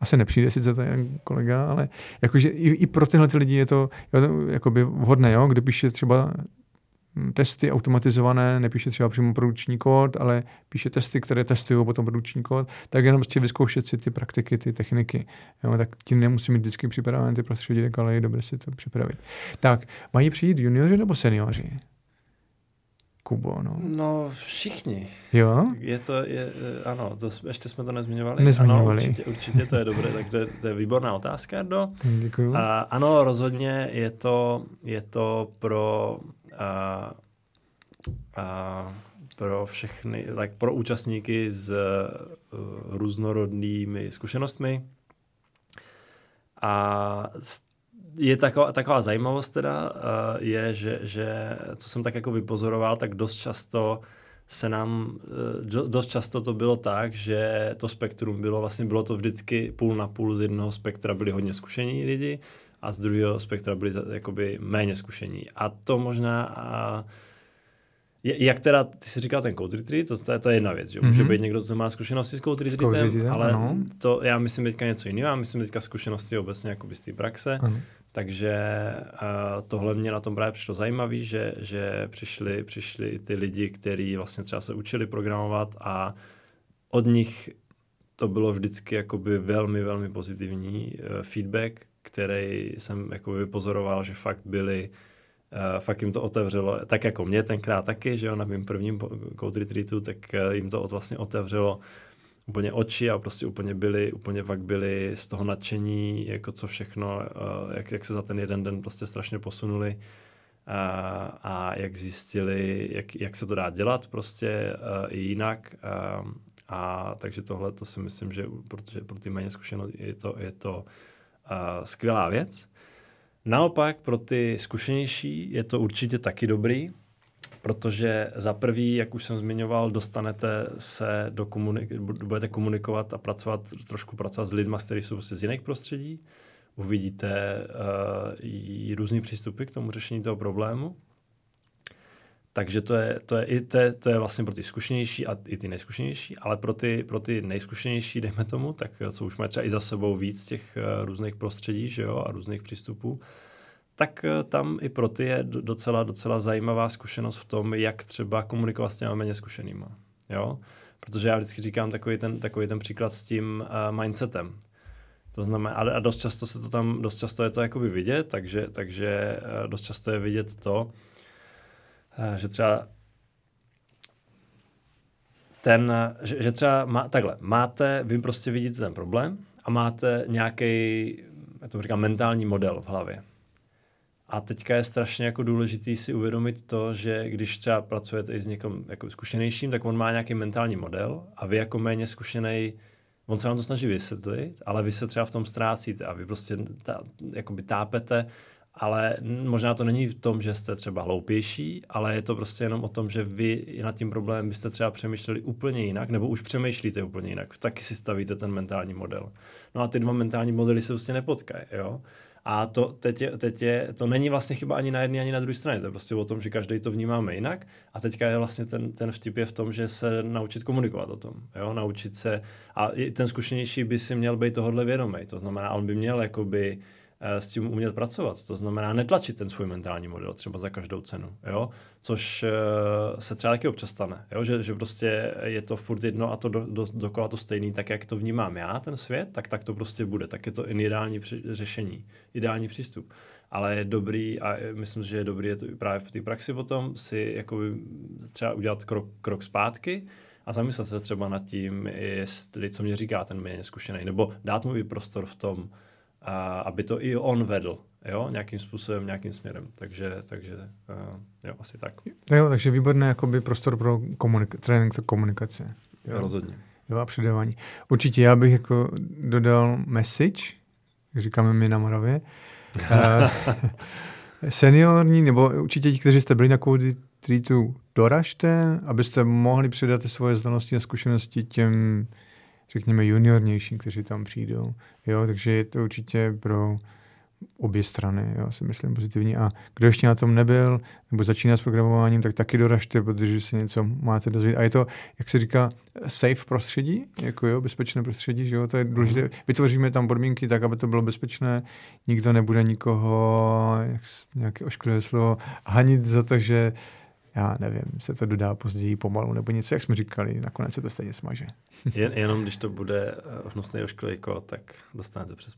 asi nepřijde sice ten kolega, ale jakože i, i pro tyhle ty lidi je to, jo, jakoby vhodné, jo, kde píše třeba testy automatizované, nepíše třeba přímo produkční kód, ale píše testy, které testují potom produkční kód, tak jenom prostě vyzkoušet si ty praktiky, ty techniky. Jo, tak ti nemusí mít vždycky připravené ty prostředí, ale je dobré si to připravit. Tak, mají přijít junioři nebo seniori? Kubo, no. No, všichni. Jo? Je to, je, ano, to, ještě jsme to nezmiňovali. Nezmiňovali. Ano, určitě, určitě to je dobré, tak to je, to je výborná otázka, do. Děkuju. A, ano, rozhodně je to, je to pro a, a pro všechny, tak pro účastníky s uh, různorodnými zkušenostmi. A je taková, taková zajímavost teda, uh, je, že, že co jsem tak jako vypozoroval, tak dost často se nám, uh, dost často to bylo tak, že to spektrum bylo vlastně, bylo to vždycky půl na půl z jednoho spektra byli hodně zkušení lidi a z druhého spektra byli jakoby méně zkušení. A to možná a jak teda, ty jsi říkal ten code retreat, to, to, je, to je jedna věc, že mm-hmm. může být někdo, co má zkušenosti s code retreatem, code ale ano. to já myslím teďka něco jiného, já myslím teďka zkušenosti obecně jako z té praxe, ano. takže uh, tohle mě na tom právě přišlo zajímavé, že, že přišli, přišli ty lidi, kteří vlastně třeba se učili programovat a od nich to bylo vždycky jakoby velmi, velmi pozitivní uh, feedback, který jsem jako vypozoroval, že fakt byli, uh, fakt jim to otevřelo, tak jako mě tenkrát taky, že jo, na mým prvním code retreatu, tak uh, jim to vlastně otevřelo úplně oči a prostě úplně byli, úplně fakt byli z toho nadšení, jako co všechno, uh, jak, jak se za ten jeden den prostě strašně posunuli a, a jak zjistili, jak, jak se to dá dělat prostě uh, i jinak. Uh, a takže tohle to si myslím, že protože pro ty méně zkušené je to, je to skvělá věc. Naopak pro ty zkušenější je to určitě taky dobrý, protože za prvý, jak už jsem zmiňoval, dostanete se do komunik- budete komunikovat a pracovat, trošku pracovat s lidmi, kteří jsou prostě z jiných prostředí. Uvidíte uh, různý přístupy k tomu řešení toho problému. Takže to je, to, je, i, to, je, to je vlastně pro ty zkušenější a i ty nejzkušenější, ale pro ty, pro ty nejzkušenější, dejme tomu, tak co už mají třeba i za sebou víc těch uh, různých prostředí že jo, a různých přístupů, tak uh, tam i pro ty je docela, docela zajímavá zkušenost v tom, jak třeba komunikovat s těmi méně zkušenýma. Jo? Protože já vždycky říkám takový ten, takový ten příklad s tím uh, mindsetem. To znamená, a dost často se to tam, dost často je to jakoby vidět, takže, takže dost často je vidět to, Eh, že třeba ten, že, že třeba má, takhle, máte, vy prostě vidíte ten problém a máte nějaký, já to říkám, mentální model v hlavě. A teďka je strašně jako důležitý si uvědomit to, že když třeba pracujete i s někým jako zkušenějším, tak on má nějaký mentální model a vy jako méně zkušený, on se vám to snaží vysvětlit, ale vy se třeba v tom ztrácíte a vy prostě ta, jakoby tápete ale možná to není v tom, že jste třeba hloupější, ale je to prostě jenom o tom, že vy nad tím problémem byste třeba přemýšleli úplně jinak, nebo už přemýšlíte úplně jinak. Taky si stavíte ten mentální model. No a ty dva mentální modely se prostě nepotkají, jo. A to teď je, teď je, to není vlastně chyba ani na jedné, ani na druhé straně. To je prostě o tom, že každý to vnímáme jinak. A teďka je vlastně ten, ten vtip je v tom, že se naučit komunikovat o tom. Jo? Naučit se. A ten zkušenější by si měl být tohodle vědomý. To znamená, on by měl jakoby Eh, s tím umět pracovat. To znamená netlačit ten svůj mentální model třeba za každou cenu, jo? což eh, se třeba taky občas stane, jo? Že, že prostě je to furt jedno a to do, do, dokola to stejný, tak jak to vnímám já, ten svět, tak tak to prostě bude, tak je to ideální při, řešení, ideální přístup. Ale je dobrý a myslím, že je dobrý je to právě v té praxi potom si jakoby třeba udělat krok, krok zpátky, a zamyslet se třeba nad tím, jestli, co mě říká ten méně zkušený, nebo dát mu i prostor v tom, a aby to i on vedl, jo, nějakým způsobem, nějakým směrem. Takže, takže uh, jo, asi tak. Jo, takže výborný jakoby prostor pro komunika- trénink komunikace. Jo. Rozhodně. Jo, a předávání. Určitě já bych jako dodal message, jak říkáme my na Moravě. uh, seniorní, nebo určitě ti, kteří jste byli na Cody Treatu, doražte, abyste mohli předat svoje znalosti a zkušenosti těm řekněme, juniornější, kteří tam přijdou. Jo, takže je to určitě pro obě strany, já si myslím pozitivní. A kdo ještě na tom nebyl, nebo začíná s programováním, tak taky doražte, protože se něco máte dozvědět. A je to, jak se říká, safe prostředí, jako jo, bezpečné prostředí, že jo, to je důležité. Mhm. Vytvoříme tam podmínky tak, aby to bylo bezpečné, nikdo nebude nikoho, jak nějaké ošklivé slovo, hanit za to, že já nevím, se to dodá později pomalu nebo něco, jak jsme říkali, nakonec se to stejně smaže. Jen, jenom když to bude eh, hnusný ošklivý kód, tak dostanete přes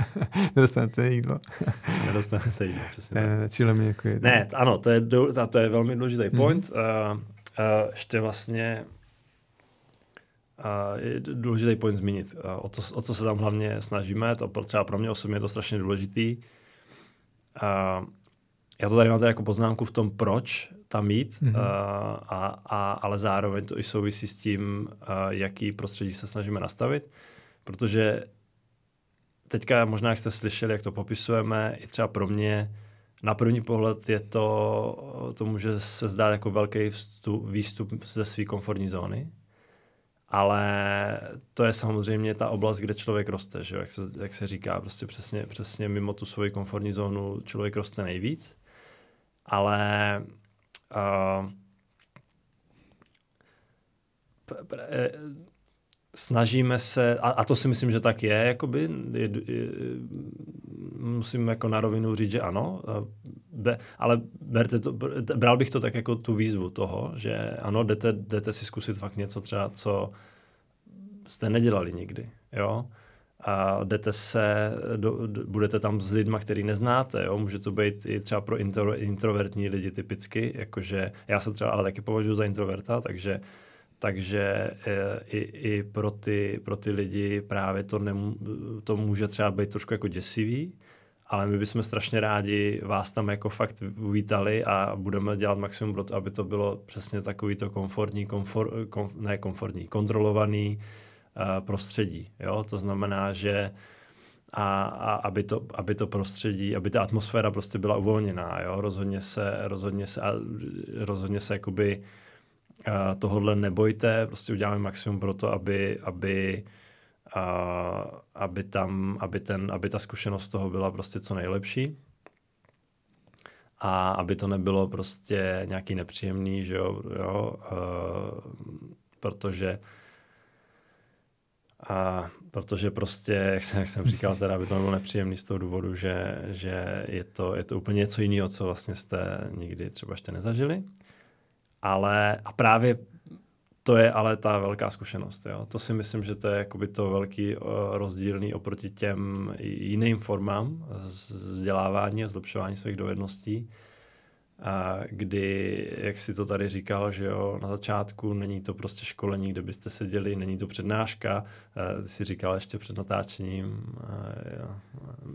Nedostanete jídlo. Nedostanete jídlo, přesně. Ne, ne, cílem je jako je. Ne, ano, to je, to je velmi důležitý mm-hmm. point. Uh, uh, ještě vlastně uh, je důležitý point zmínit. Uh, o, to, o co se tam hlavně snažíme, to třeba pro mě osobně je to strašně důležitý. Uh, já to tady mám tady jako poznámku v tom, proč tam mít, mm-hmm. uh, a, a, ale zároveň to i souvisí s tím, uh, jaký prostředí se snažíme nastavit, protože teďka možná, jak jste slyšeli, jak to popisujeme, i třeba pro mě na první pohled je to, to může se zdát jako velký vstup, výstup ze své komfortní zóny, ale to je samozřejmě ta oblast, kde člověk roste, že? Jak, se, jak se říká, prostě přesně, přesně mimo tu svoji komfortní zónu člověk roste nejvíc, ale uh, snažíme se, a, a to si myslím, že tak je, jakoby, je, je, musím jako na rovinu říct, že ano, be, ale berte to, bral bych to tak jako tu výzvu toho, že ano, jdete, jdete si zkusit fakt něco třeba, co jste nedělali nikdy, jo, a jdete se, do, do, budete tam s lidma, který neznáte, jo? může to být i třeba pro intro, introvertní lidi typicky, jakože já se třeba ale taky považuji za introverta, takže takže e, i, i pro, ty, pro ty lidi právě to, nemů, to může třeba být trošku jako děsivý, ale my bychom strašně rádi vás tam jako fakt uvítali a budeme dělat maximum pro to, aby to bylo přesně takový to komfortní, komfor, kom, ne komfortní, kontrolovaný prostředí. Jo? To znamená, že a, a aby, to, aby to prostředí, aby ta atmosféra prostě byla uvolněná, jo? rozhodně se, rozhodně se, rozhodně se jakoby uh, tohodle nebojte, prostě uděláme maximum pro to, aby, aby a aby tam, aby, ten, aby ta zkušenost toho byla prostě co nejlepší a aby to nebylo prostě nějaký nepříjemný, že jo, jo uh, protože a protože prostě, jak jsem, jak jsem říkal, teda, aby to nebylo nepříjemný z toho důvodu, že, že je, to, je to úplně něco jiného, co vlastně jste nikdy třeba ještě nezažili. Ale a právě to je ale ta velká zkušenost. Jo. To si myslím, že to je jakoby to velký uh, rozdílný oproti těm jiným formám vzdělávání a zlepšování svých dovedností a kdy, jak si to tady říkal, že jo, na začátku není to prostě školení, kde byste seděli, není to přednáška, ty si říkal ještě před natáčením, jo,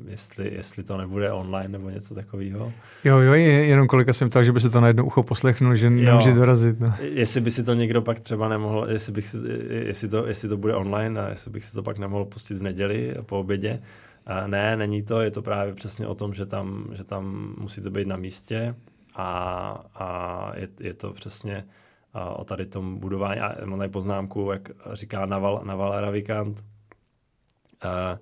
jestli, jestli to nebude online nebo něco takového. Jo, jo, jenom kolika jsem tak, že by se to na jedno ucho poslechnul, že nemůže dorazit. No. Jestli by si to někdo pak třeba nemohl, jestli, bych si, jestli, to, jestli to bude online a jestli bych si to pak nemohl pustit v neděli po obědě, a ne, není to, je to právě přesně o tom, že tam, že tam musíte být na místě, a, a je, je to přesně o tady tom budování. A mám tady poznámku, jak říká Naval, Naval Ravikant, a,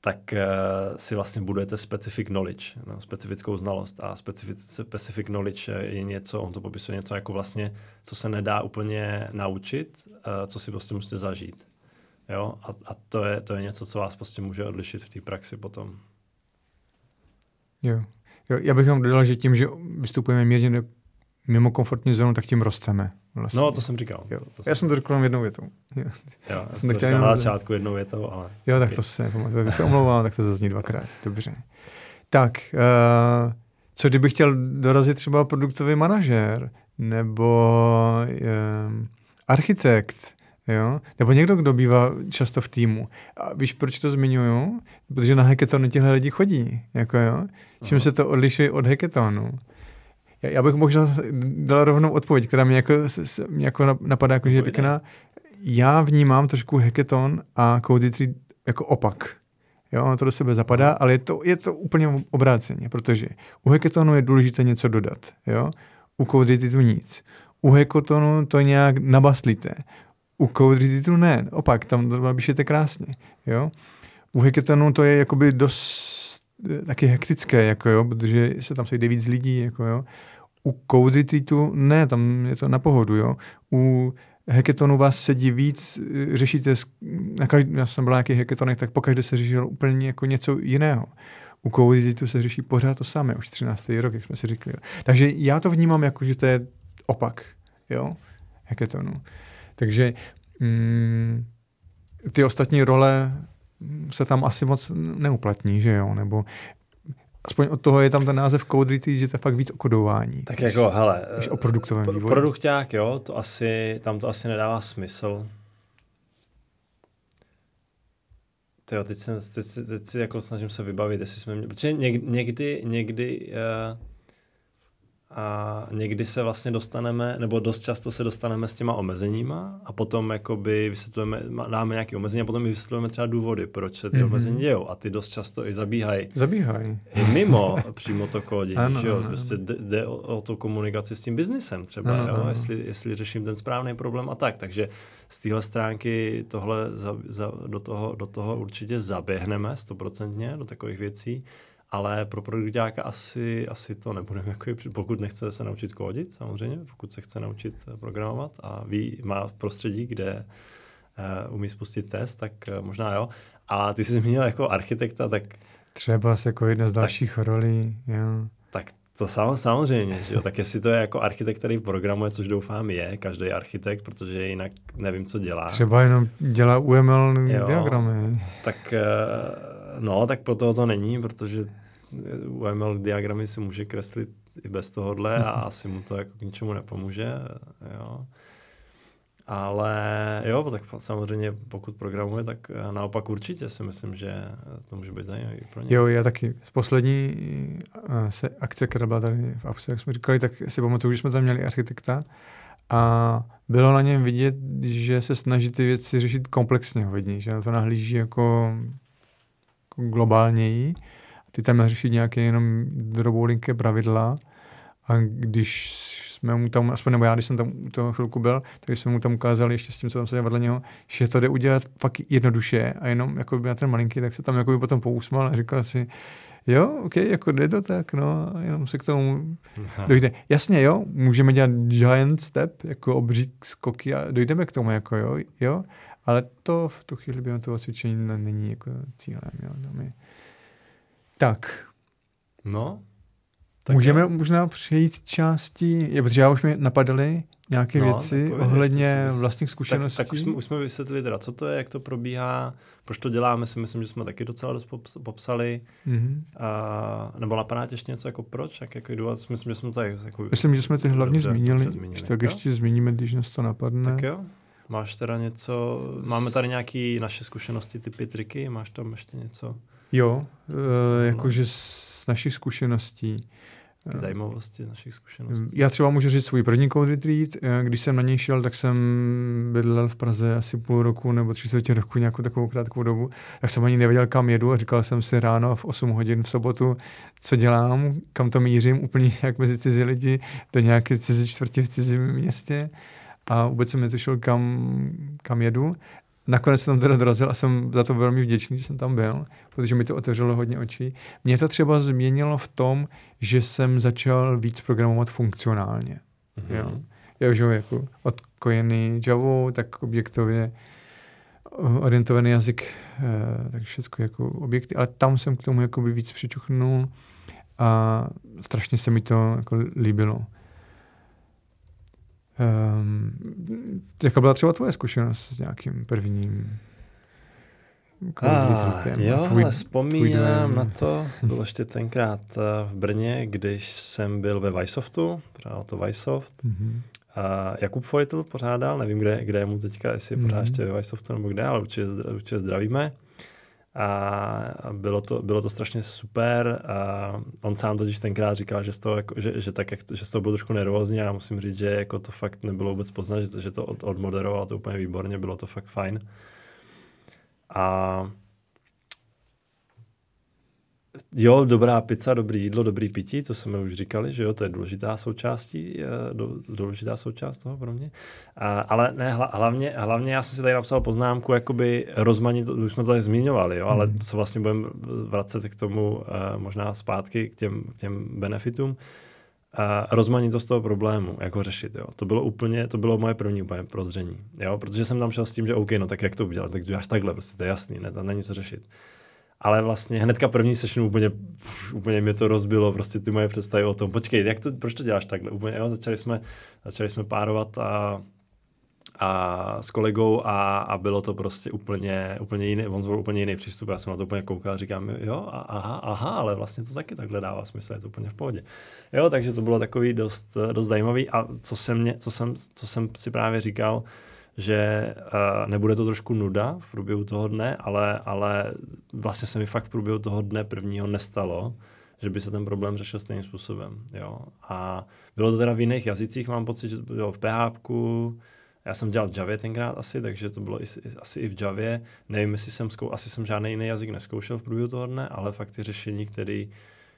tak uh, si vlastně budujete specific knowledge, no, specifickou znalost. A specific, specific knowledge je něco, on to popisuje něco jako vlastně, co se nedá úplně naučit, uh, co si prostě musíte zažít. Jo? A, a to, je, to je něco, co vás prostě může odlišit v té praxi potom. Jo. Jo, já bych vám dodal, že tím, že vystupujeme mírně mimo komfortní zónu, tak tím rosteme. Vlastně. No, to jsem říkal. Jo. To jsem... Já jsem to řekl jenom jednou větou. Jo, já jsem to říkal na začátku jednou větou, ale... Jo, tak to se nepamatuju. Když se omlouvám, tak to zazní dvakrát. Dobře. Tak, uh, co kdybych chtěl dorazit třeba produktový manažer nebo uh, architekt, Jo? Nebo někdo, kdo bývá často v týmu. A víš, proč to zmiňuju? Protože na hackathony těhle lidi chodí. Jako jo? Čím se to odlišuje od hackathonu? Já, já bych možná dal rovnou odpověď, která mě jako, mě jako napadá, jako, že je pěkná. Já vnímám trošku hackathon a Code jako opak. Jo, ono to do sebe zapadá, ale je to, je to úplně obráceně, protože u hackathonu je důležité něco dodat. Jo? U Code nic. U hackathonu to nějak nabaslíte. U Code Reditu ne, opak, tam to píšete krásně, jo. U Hackathonu to je jakoby dost eh, taky hektické, jako jo, protože se tam sejde víc lidí, jako jo. U Code Retreatu ne, tam je to na pohodu, jo. U hackathonu vás sedí víc, eh, řešíte, na každý, já jsem byl na nějakých hackathonech, tak pokaždé se řešilo úplně jako něco jiného. U Code Retreatu se řeší pořád to samé, už 13. rok, jak jsme si řekli. Takže já to vnímám jako, že to je opak, jo, hackathonu. Takže mm, ty ostatní role se tam asi moc neuplatní, že jo? Nebo aspoň od toho je tam ten název Code že to je fakt víc o kodování. Tak než, jako, hele, než o produktovém vývoji. Produkták, jo, to asi, tam to asi nedává smysl. Tyjo, teď, se, teď, teď si jako snažím se vybavit, jestli jsme měli, protože někdy, někdy, někdy uh, a někdy se vlastně dostaneme, nebo dost často se dostaneme s těma omezeníma a potom jakoby vysvětlujeme, dáme nějaké omezení a potom vysvětlujeme třeba důvody, proč se ty mm-hmm. omezení dějou a ty dost často i zabíhají. Zabíhají. I mimo přímo to kódění, ano, že jo? Ano, prostě jde, jde o, o tu komunikaci s tím biznisem třeba, ano, jo? Ano. Jestli, jestli řeším ten správný problém a tak, takže z téhle stránky tohle za, za, do, toho, do toho určitě zaběhneme stoprocentně, do takových věcí ale pro produktáka asi, asi to nebude, jako, pokud nechce se naučit kódit, samozřejmě, pokud se chce naučit eh, programovat a ví, má prostředí, kde uh, umí spustit test, tak uh, možná jo. A ty jsi zmínil jako architekta, tak... Třeba jako jedna z dalších tak, rolí, jo. Tak to sam, samozřejmě, že jo. Tak jestli to je jako architekt, který programuje, což doufám je, každý architekt, protože jinak nevím, co dělá. Třeba jenom dělá UML jo, diagramy. Tak no, tak pro toho to není, protože UML diagramy si může kreslit i bez tohohle a asi mu to jako k ničemu nepomůže. Jo. Ale jo, tak samozřejmě pokud programuje, tak eh, naopak určitě si myslím, že to může být zajímavý pro ně. Jo, já taky. Z poslední uh, se akce, která byla tady v Apse, jak jsme říkali, tak si pamatuju, že jsme tam měli architekta a bylo na něm vidět, že se snaží ty věci řešit komplexně hodně, že na to nahlíží jako, jako globálněji. Ty tam řešit nějaké jenom droboulinké pravidla a když jsme mu tam, aspoň nebo já, když jsem tam u toho chvilku byl, tak jsme mu tam ukázali ještě s tím, co tam se vedle něho, že to jde udělat fakt jednoduše a jenom jako by na ten malinký, tak se tam jako by potom pousmal a říkal si, jo, ok, jako jde to tak, no, jenom se k tomu Aha. dojde. Jasně, jo, můžeme dělat giant step, jako obří skoky a dojdeme k tomu, jako jo, jo, ale to v tu chvíli během toho cvičení není jako cílem, jo, tam je. Tak. No, tak Můžeme jo. možná přejít části, je, protože já už mi napadaly nějaké no, věci ohledně věci, vlastních zkušeností. Tak, tak už, jsme, už jsme vysvětlili teda, co to je, jak to probíhá, proč to děláme, si myslím, že jsme taky docela dost popsali. Mm-hmm. A, nebo napadá ještě něco jako proč, jak jako jdu, myslím, že jsme to jako, Myslím, že jsme ty hlavně zmínili, zmínili, tak jo? ještě zmíníme, když nás to napadne. Tak jo. Máš teda něco, máme tady nějaké naše zkušenosti, typy, triky, máš tam ještě něco? Jo, e, jakože z našich zkušeností. Taky zajímavosti z našich zkušeností. Já třeba můžu říct svůj první code retreat. Eh, když jsem na něj šel, tak jsem bydlel v Praze asi půl roku nebo tři čtvrtě roku, nějakou takovou krátkou dobu. Tak jsem ani nevěděl, kam jedu a říkal jsem si ráno v 8 hodin v sobotu, co dělám, kam to mířím, úplně jak mezi cizí lidi, do nějaké cizí čtvrtě v cizím městě a vůbec jsem netušil, kam, kam jedu. Nakonec jsem tam teda dorazil a jsem za to velmi vděčný, že jsem tam byl, protože mi to otevřelo hodně očí. Mě to třeba změnilo v tom, že jsem začal víc programovat funkcionálně. Mm-hmm. Jo. Já už jako odkojený Java, tak objektově orientovaný jazyk, eh, tak všechno jako objekty, ale tam jsem k tomu jako by víc přičuchnul a strašně se mi to jako líbilo. Um, jaká byla třeba tvoje zkušenost s nějakým prvním ah, Jo, tvůj, ale vzpomínám na to, bylo ještě tenkrát eh, v Brně, když jsem byl ve Vysoftu, pořádal to Vysoft. Mm-hmm. A Jakub Vojtl pořádal, nevím, kde, kde je mu teďka, jestli mm-hmm. pořád ještě ve Vysoftu nebo kde, ale určitě, určitě zdravíme a bylo to, bylo to strašně super a on sám totiž tenkrát říkal, že z toho, jako, že, že, tak, jak, že z toho byl trošku nervózní a musím říct, že jako to fakt nebylo vůbec poznat, že to, že to od, odmoderoval to úplně výborně, bylo to fakt fajn. A Jo, dobrá pizza, dobrý jídlo, dobrý pití, to jsme už říkali, že jo, to je důležitá součástí, důležitá součást toho pro mě. A, ale ne, hlavně, hlavně já jsem si tady napsal poznámku, jakoby rozmanit, už jsme to tady zmiňovali, jo, ale hmm. co vlastně budeme vracet k tomu možná zpátky, k těm, k těm benefitům, a rozmanitost toho problému, jak ho řešit. Jo. To bylo úplně, to bylo moje první úplně prozření. Jo, protože jsem tam šel s tím, že OK, no tak jak to udělat, tak děláš takhle, prostě to je jasný, ne, tam není co řešit ale vlastně hnedka první session úplně, úplně mě to rozbilo, prostě ty moje představy o tom, počkej, jak to, proč to děláš takhle? Úplně, jo, začali jsme, začali jsme párovat a, a s kolegou a, a bylo to prostě úplně, úplně jiný, on zvolil úplně jiný přístup, já jsem na to úplně koukal a říkám, jo, aha, aha, ale vlastně to taky takhle dává smysl, je to úplně v pohodě. Jo, takže to bylo takový dost, dost zajímavý a co jsem, mě, co jsem, co jsem si právě říkal, že uh, nebude to trošku nuda v průběhu toho dne, ale, ale vlastně se mi fakt v průběhu toho dne prvního nestalo, že by se ten problém řešil stejným způsobem. Jo. A bylo to teda v jiných jazycích, mám pocit, že to bylo v PHP, já jsem dělal v Javě tenkrát asi, takže to bylo i, asi i v Javě. Nevím, jestli jsem zkou, asi jsem žádný jiný jazyk neskoušel v průběhu toho dne, ale fakt ty řešení,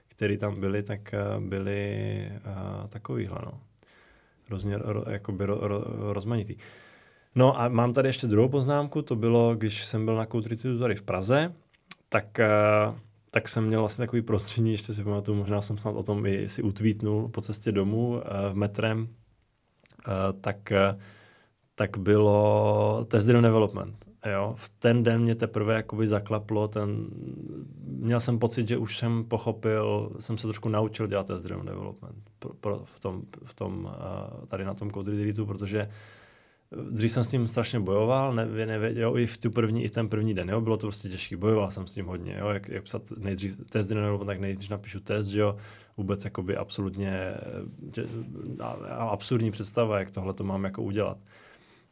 které tam byly, tak eh, byly uh, takovýhle, no. Hrozně ro, jakoby ro, ro, rozmanitý. No a mám tady ještě druhou poznámku, to bylo, když jsem byl na Code tady v Praze, tak, eh, tak jsem měl vlastně takový prostředí, ještě si pamatuju, možná jsem snad o tom i si utvítnul po cestě domů v eh, metrem, eh, tak, tak bylo test development. Jo, v ten den mě teprve jakoby zaklaplo ten, měl jsem pocit, že už jsem pochopil, jsem se trošku naučil dělat test driven development pro, pro, v tom, v tom, tady na tom code retreatu, protože Dřív jsem s tím strašně bojoval, ne, nevěděl, i v tu první, i ten první den, jo, bylo to prostě těžké, bojoval jsem s tím hodně, jo, jak, jak psat nejdřív test nebo tak nejdřív napíšu test, jo, vůbec jakoby absolutně že, absurdní představa, jak tohle to mám jako udělat.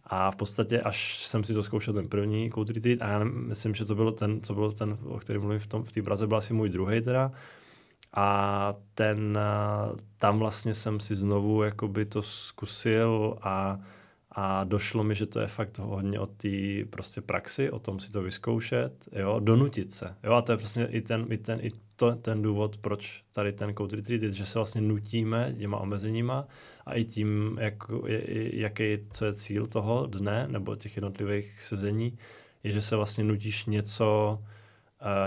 A v podstatě, až jsem si to zkoušel ten první Code Retreat, a já myslím, že to bylo ten, co byl ten, o kterém mluvím v, tom, v té Praze, byl asi můj druhý teda, a ten, tam vlastně jsem si znovu jakoby to zkusil a, a došlo mi, že to je fakt hodně o té prostě praxi, o tom si to vyzkoušet, jo, donutit se. Jo, a to je přesně i ten, i ten, i to, ten důvod, proč tady ten code retreat je, že se vlastně nutíme těma omezeníma a i tím, jak, jaký, co je cíl toho dne nebo těch jednotlivých sezení, je, že se vlastně nutíš něco,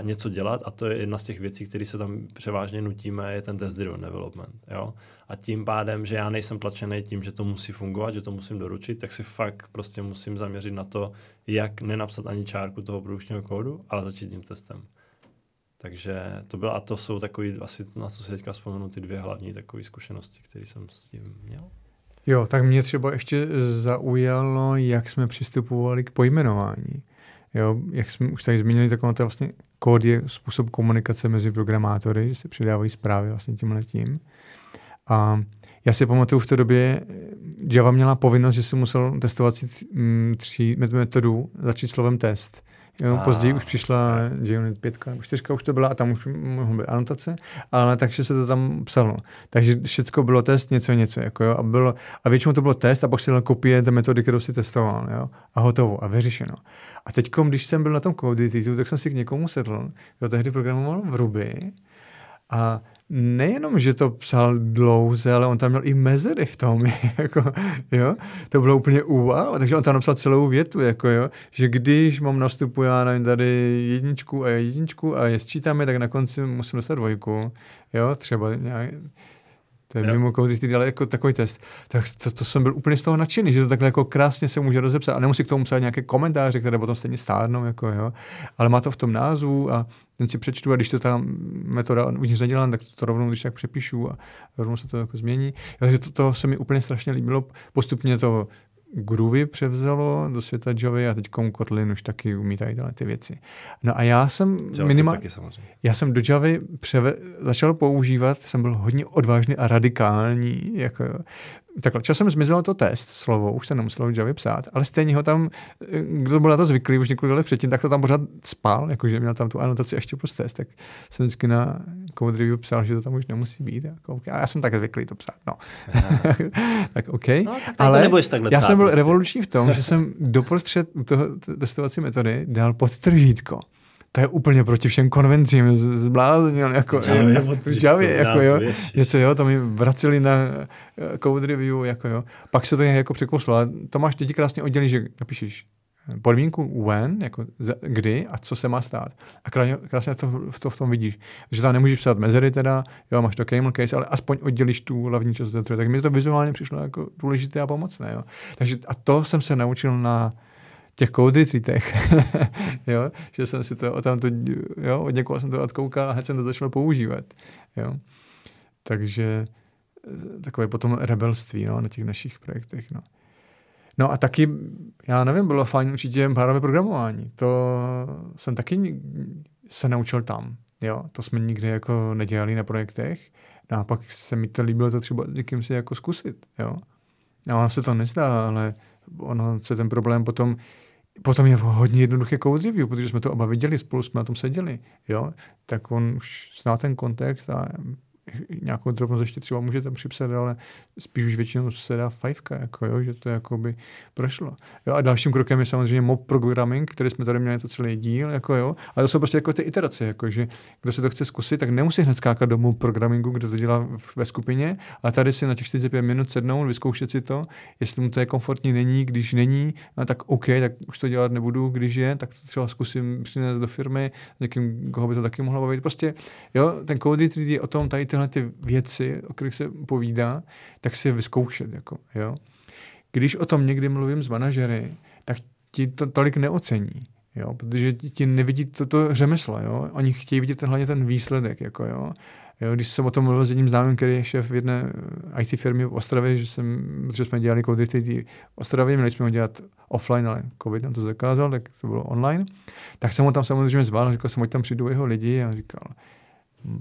něco dělat a to je jedna z těch věcí, které se tam převážně nutíme, je ten test driven development. Jo? A tím pádem, že já nejsem tlačený tím, že to musí fungovat, že to musím doručit, tak si fakt prostě musím zaměřit na to, jak nenapsat ani čárku toho produkčního kódu, ale začít tím testem. Takže to bylo, a to jsou takový, asi na co si teďka vzpomenu, ty dvě hlavní takové zkušenosti, které jsem s tím měl. Jo, tak mě třeba ještě zaujalo, jak jsme přistupovali k pojmenování. Jo, jak jsme už tady zmínili, tak to vlastně kód je způsob komunikace mezi programátory, že se přidávají zprávy vlastně tím letím. A já si pamatuju v té době, Java měla povinnost, že si musel testovat tří metodu začít slovem test. Jo, a... Později už přišla JUnit 5 nebo 4 už to byla a tam už mohly být anotace, ale takže se to tam psalo. Takže všechno bylo test, něco, něco. Jako jo, a, bylo, a většinou to bylo test a pak si dal kopie té metody, kterou si testoval. Jo, a hotovo a vyřešeno. A teď, když jsem byl na tom code tak jsem si k někomu sedl, kdo tehdy programoval v Ruby a nejenom, že to psal dlouze, ale on tam měl i mezery v tom, jako, jo, to bylo úplně úva, takže on tam napsal celou větu, jako jo, že když mám nastupu, já nevím, tady jedničku a jedničku a je sčítáme, tak na konci musím dostat dvojku, jo, třeba nějak, to je jo. mimo koudy, ale jako takový test. Tak to, to, jsem byl úplně z toho nadšený, že to takhle jako krásně se může rozepsat a nemusí k tomu psát nějaké komentáře, které potom stejně stárnou, jako jo. Ale má to v tom názvu a ten si přečtu a když to ta metoda už nedělám, tak to rovnou když tak přepíšu a rovnou se to jako změní. Takže to, to se mi úplně strašně líbilo. Postupně to Groovy převzalo do světa Javy a teď Kotlin už taky umí tady tyhle ty věci. No a já jsem minimálně, já jsem do Javy převe, začal používat, jsem byl hodně odvážný a radikální, jako takhle, časem zmizelo to test slovo, už se nemuselo Javy psát, ale stejně ho tam, kdo byl na to zvyklý už několik let předtím, tak to tam pořád spal, jakože měl tam tu anotaci ještě plus test, tak jsem vždycky na code review psal, že to tam už nemusí být. Jako, okay. A já jsem tak zvyklý to psát, no. tak OK. No, tak ale já jsem byl revoluční v tom, že jsem doprostřed toho testovací metody dal podtržítko to je úplně proti všem konvencím, zbláznil, jako, Javě, v Javě, jako jo, něco, jo, to mi vraceli na eh, code review, jako jo. Pak se to jako překouslo, ale to máš teď krásně oddělit, že napíšeš podmínku when, jako kdy a co se má stát. A krásně, krásně to, to v tom vidíš. Že tam nemůžeš psát mezery teda, jo, máš to camel case, ale aspoň oddělíš tu hlavní část. Tak mi to vizuálně přišlo jako důležité a pomocné. Jo. Takže a to jsem se naučil na těch code jo, že jsem si to tam to, jo, od někoho jsem to odkoukal a hned jsem to začal používat, jo. Takže eh, takové potom rebelství, no, na těch našich projektech, no. No a taky, já nevím, bylo fajn určitě párové programování. To jsem taky se naučil tam. Jo, to jsme nikdy jako nedělali na projektech. No a pak se mi to líbilo to třeba někým si jako zkusit. Jo. A vám se to nezdá, ale ono se ten problém potom Potom je hodně jednoduché code review, protože jsme to oba viděli, spolu jsme na tom seděli, jo, tak on už zná ten kontext a nějakou drobnost ještě třeba můžete připsat, ale spíš už většinou se dá fajfka, jako jo, že to jako by prošlo. Jo, a dalším krokem je samozřejmě mob programming, který jsme tady měli to celý díl, jako jo, ale to jsou prostě jako ty iterace, jako že kdo se to chce zkusit, tak nemusí hned skákat do mob programingu, kdo to dělá ve skupině, ale tady si na těch 45 minut sednout, vyzkoušet si to, jestli mu to je komfortní, není, když není, no, tak OK, tak už to dělat nebudu, když je, tak to třeba zkusím přinést do firmy, někým, koho by to taky mohlo bavit. Prostě, jo, ten Cody 3D je o tom, tady tyhle ty věci, o kterých se povídá, tak si vyzkoušet. Jako, jo. Když o tom někdy mluvím s manažery, tak ti to tolik neocení. Jo, protože ti nevidí toto řemeslo, jo. Oni chtějí vidět hlavně ten výsledek, jako jo. Jo, když jsem o tom mluvil s jedním známým, který je šéf v jedné IT firmy v Ostravě, že, jsem, že jsme dělali Code v Ostravě, měli jsme ho dělat offline, ale COVID nám to zakázal, tak to bylo online. Tak jsem ho tam samozřejmě zval, říkal jsem, ať tam přijdu jeho lidi a říkal,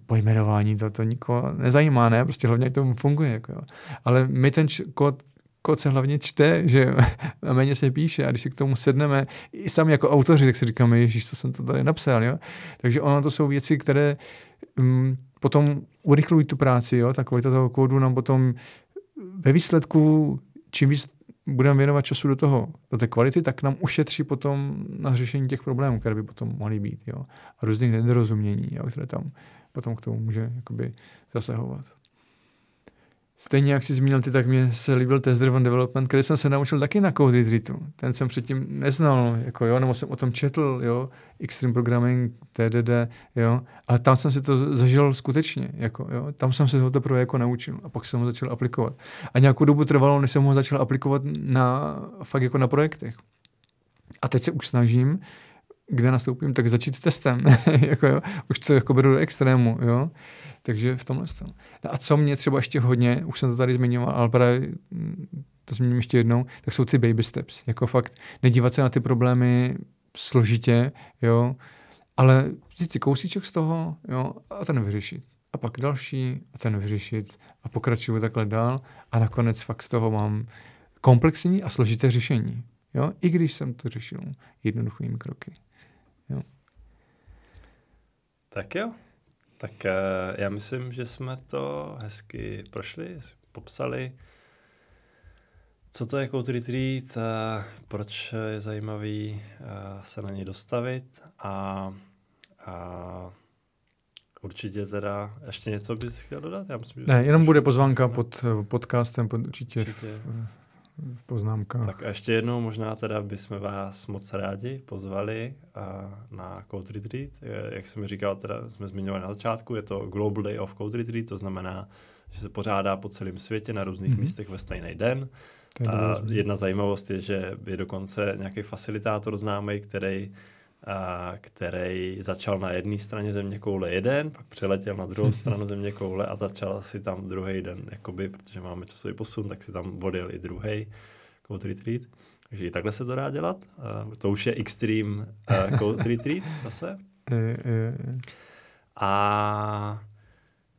pojmenování, to, to nikoho nezajímá, ne? Prostě hlavně jak to funguje. Jako jo. Ale my ten kód kód se hlavně čte, že a méně se píše a když si k tomu sedneme i sami jako autoři, tak si říkáme, ježíš, co jsem to tady napsal, jo? Takže ono to jsou věci, které um, potom urychlují tu práci, jo? Ta kvalita toho kódu nám potom ve výsledku, čím víc budeme věnovat času do toho, do té kvality, tak nám ušetří potom na řešení těch problémů, které by potom mohly být, jo? A různých nedorozumění, jo? které tam potom k tomu může jakoby zasahovat. Stejně jak jsi zmínil ty, tak mě se líbil test driven development, který jsem se naučil taky na Code Retreatu. Ten jsem předtím neznal, jako jo, nebo jsem o tom četl, jo, Extreme Programming, TDD, jo, ale tam jsem si to zažil skutečně, jako jo, tam jsem se to teprve jako naučil a pak jsem ho začal aplikovat. A nějakou dobu trvalo, než jsem ho začal aplikovat na, fakt jako na projektech. A teď se už snažím, kde nastoupím, tak začít testem. jako jo, už to jako beru do extrému, jo. Takže v tomhle tom. No a co mě třeba ještě hodně, už jsem to tady zmiňoval, ale právě mm, to zmíním ještě jednou, tak jsou ty baby steps. Jako fakt nedívat se na ty problémy složitě, jo, ale vzít si kousíček z toho, jo, a ten vyřešit. A pak další, a ten vyřešit a pokračuju takhle dál a nakonec fakt z toho mám komplexní a složité řešení. Jo? I když jsem to řešil jednoduchými kroky. Tak jo. Tak uh, já myslím, že jsme to hezky prošli, popsali, co to je Code Retreat, uh, proč je zajímavý uh, se na něj dostavit a, a určitě teda ještě něco bys chtěl dodat? Já myslím, že ne, jenom bude pozvánka pod podcastem, pod, určitě, určitě. V, v poznámkách. Tak a ještě jednou možná teda bychom vás moc rádi pozvali a na Code Retreat. Jak jsem říkal, teda jsme zmiňovali na začátku, je to Global Day of Code Retreat, to znamená, že se pořádá po celém světě na různých mm-hmm. místech ve stejný den. A jedna zajímavost je, že je dokonce nějaký facilitátor známý, který a který začal na jedné straně země koule jeden, pak přeletěl na druhou stranu země koule a začal si tam druhý den, jakoby, protože máme časový posun, tak si tam odjel i druhý code retreat. Takže i takhle se to dá dělat. Uh, to už je extreme uh, code retreat zase. A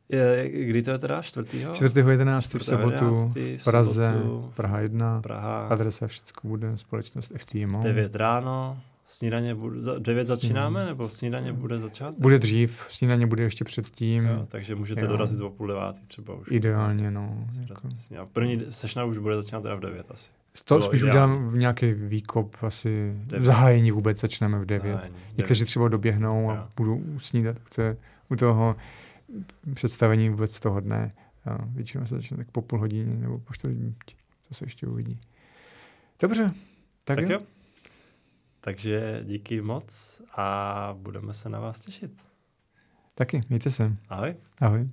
je, kdy to je teda? 4. 4. 11. v sobotu v Praze, sobotu, Praha 1, Praha, adresa všechno bude, společnost FTMO. 9 ráno, Snídaně bude, za 9 začínáme, nebo snídaně bude začát? Bude dřív, snídaně bude ještě předtím. Jo, takže můžete jo. dorazit o půl devátý třeba už. Ideálně, no. Jako. A první sešna už bude začínat teda v 9 asi. To Bylo spíš udělám v nějaký výkop, asi v zahájení vůbec začneme v 9. Zahájení, Někteří třeba doběhnou jo. a budou snídat u toho představení vůbec toho dne. A většinou se začne tak po půl hodině nebo po čtvrt to se ještě uvidí. Dobře, tak, tak jo. jo. Takže díky moc a budeme se na vás těšit. Taky, mějte se. Ahoj. Ahoj.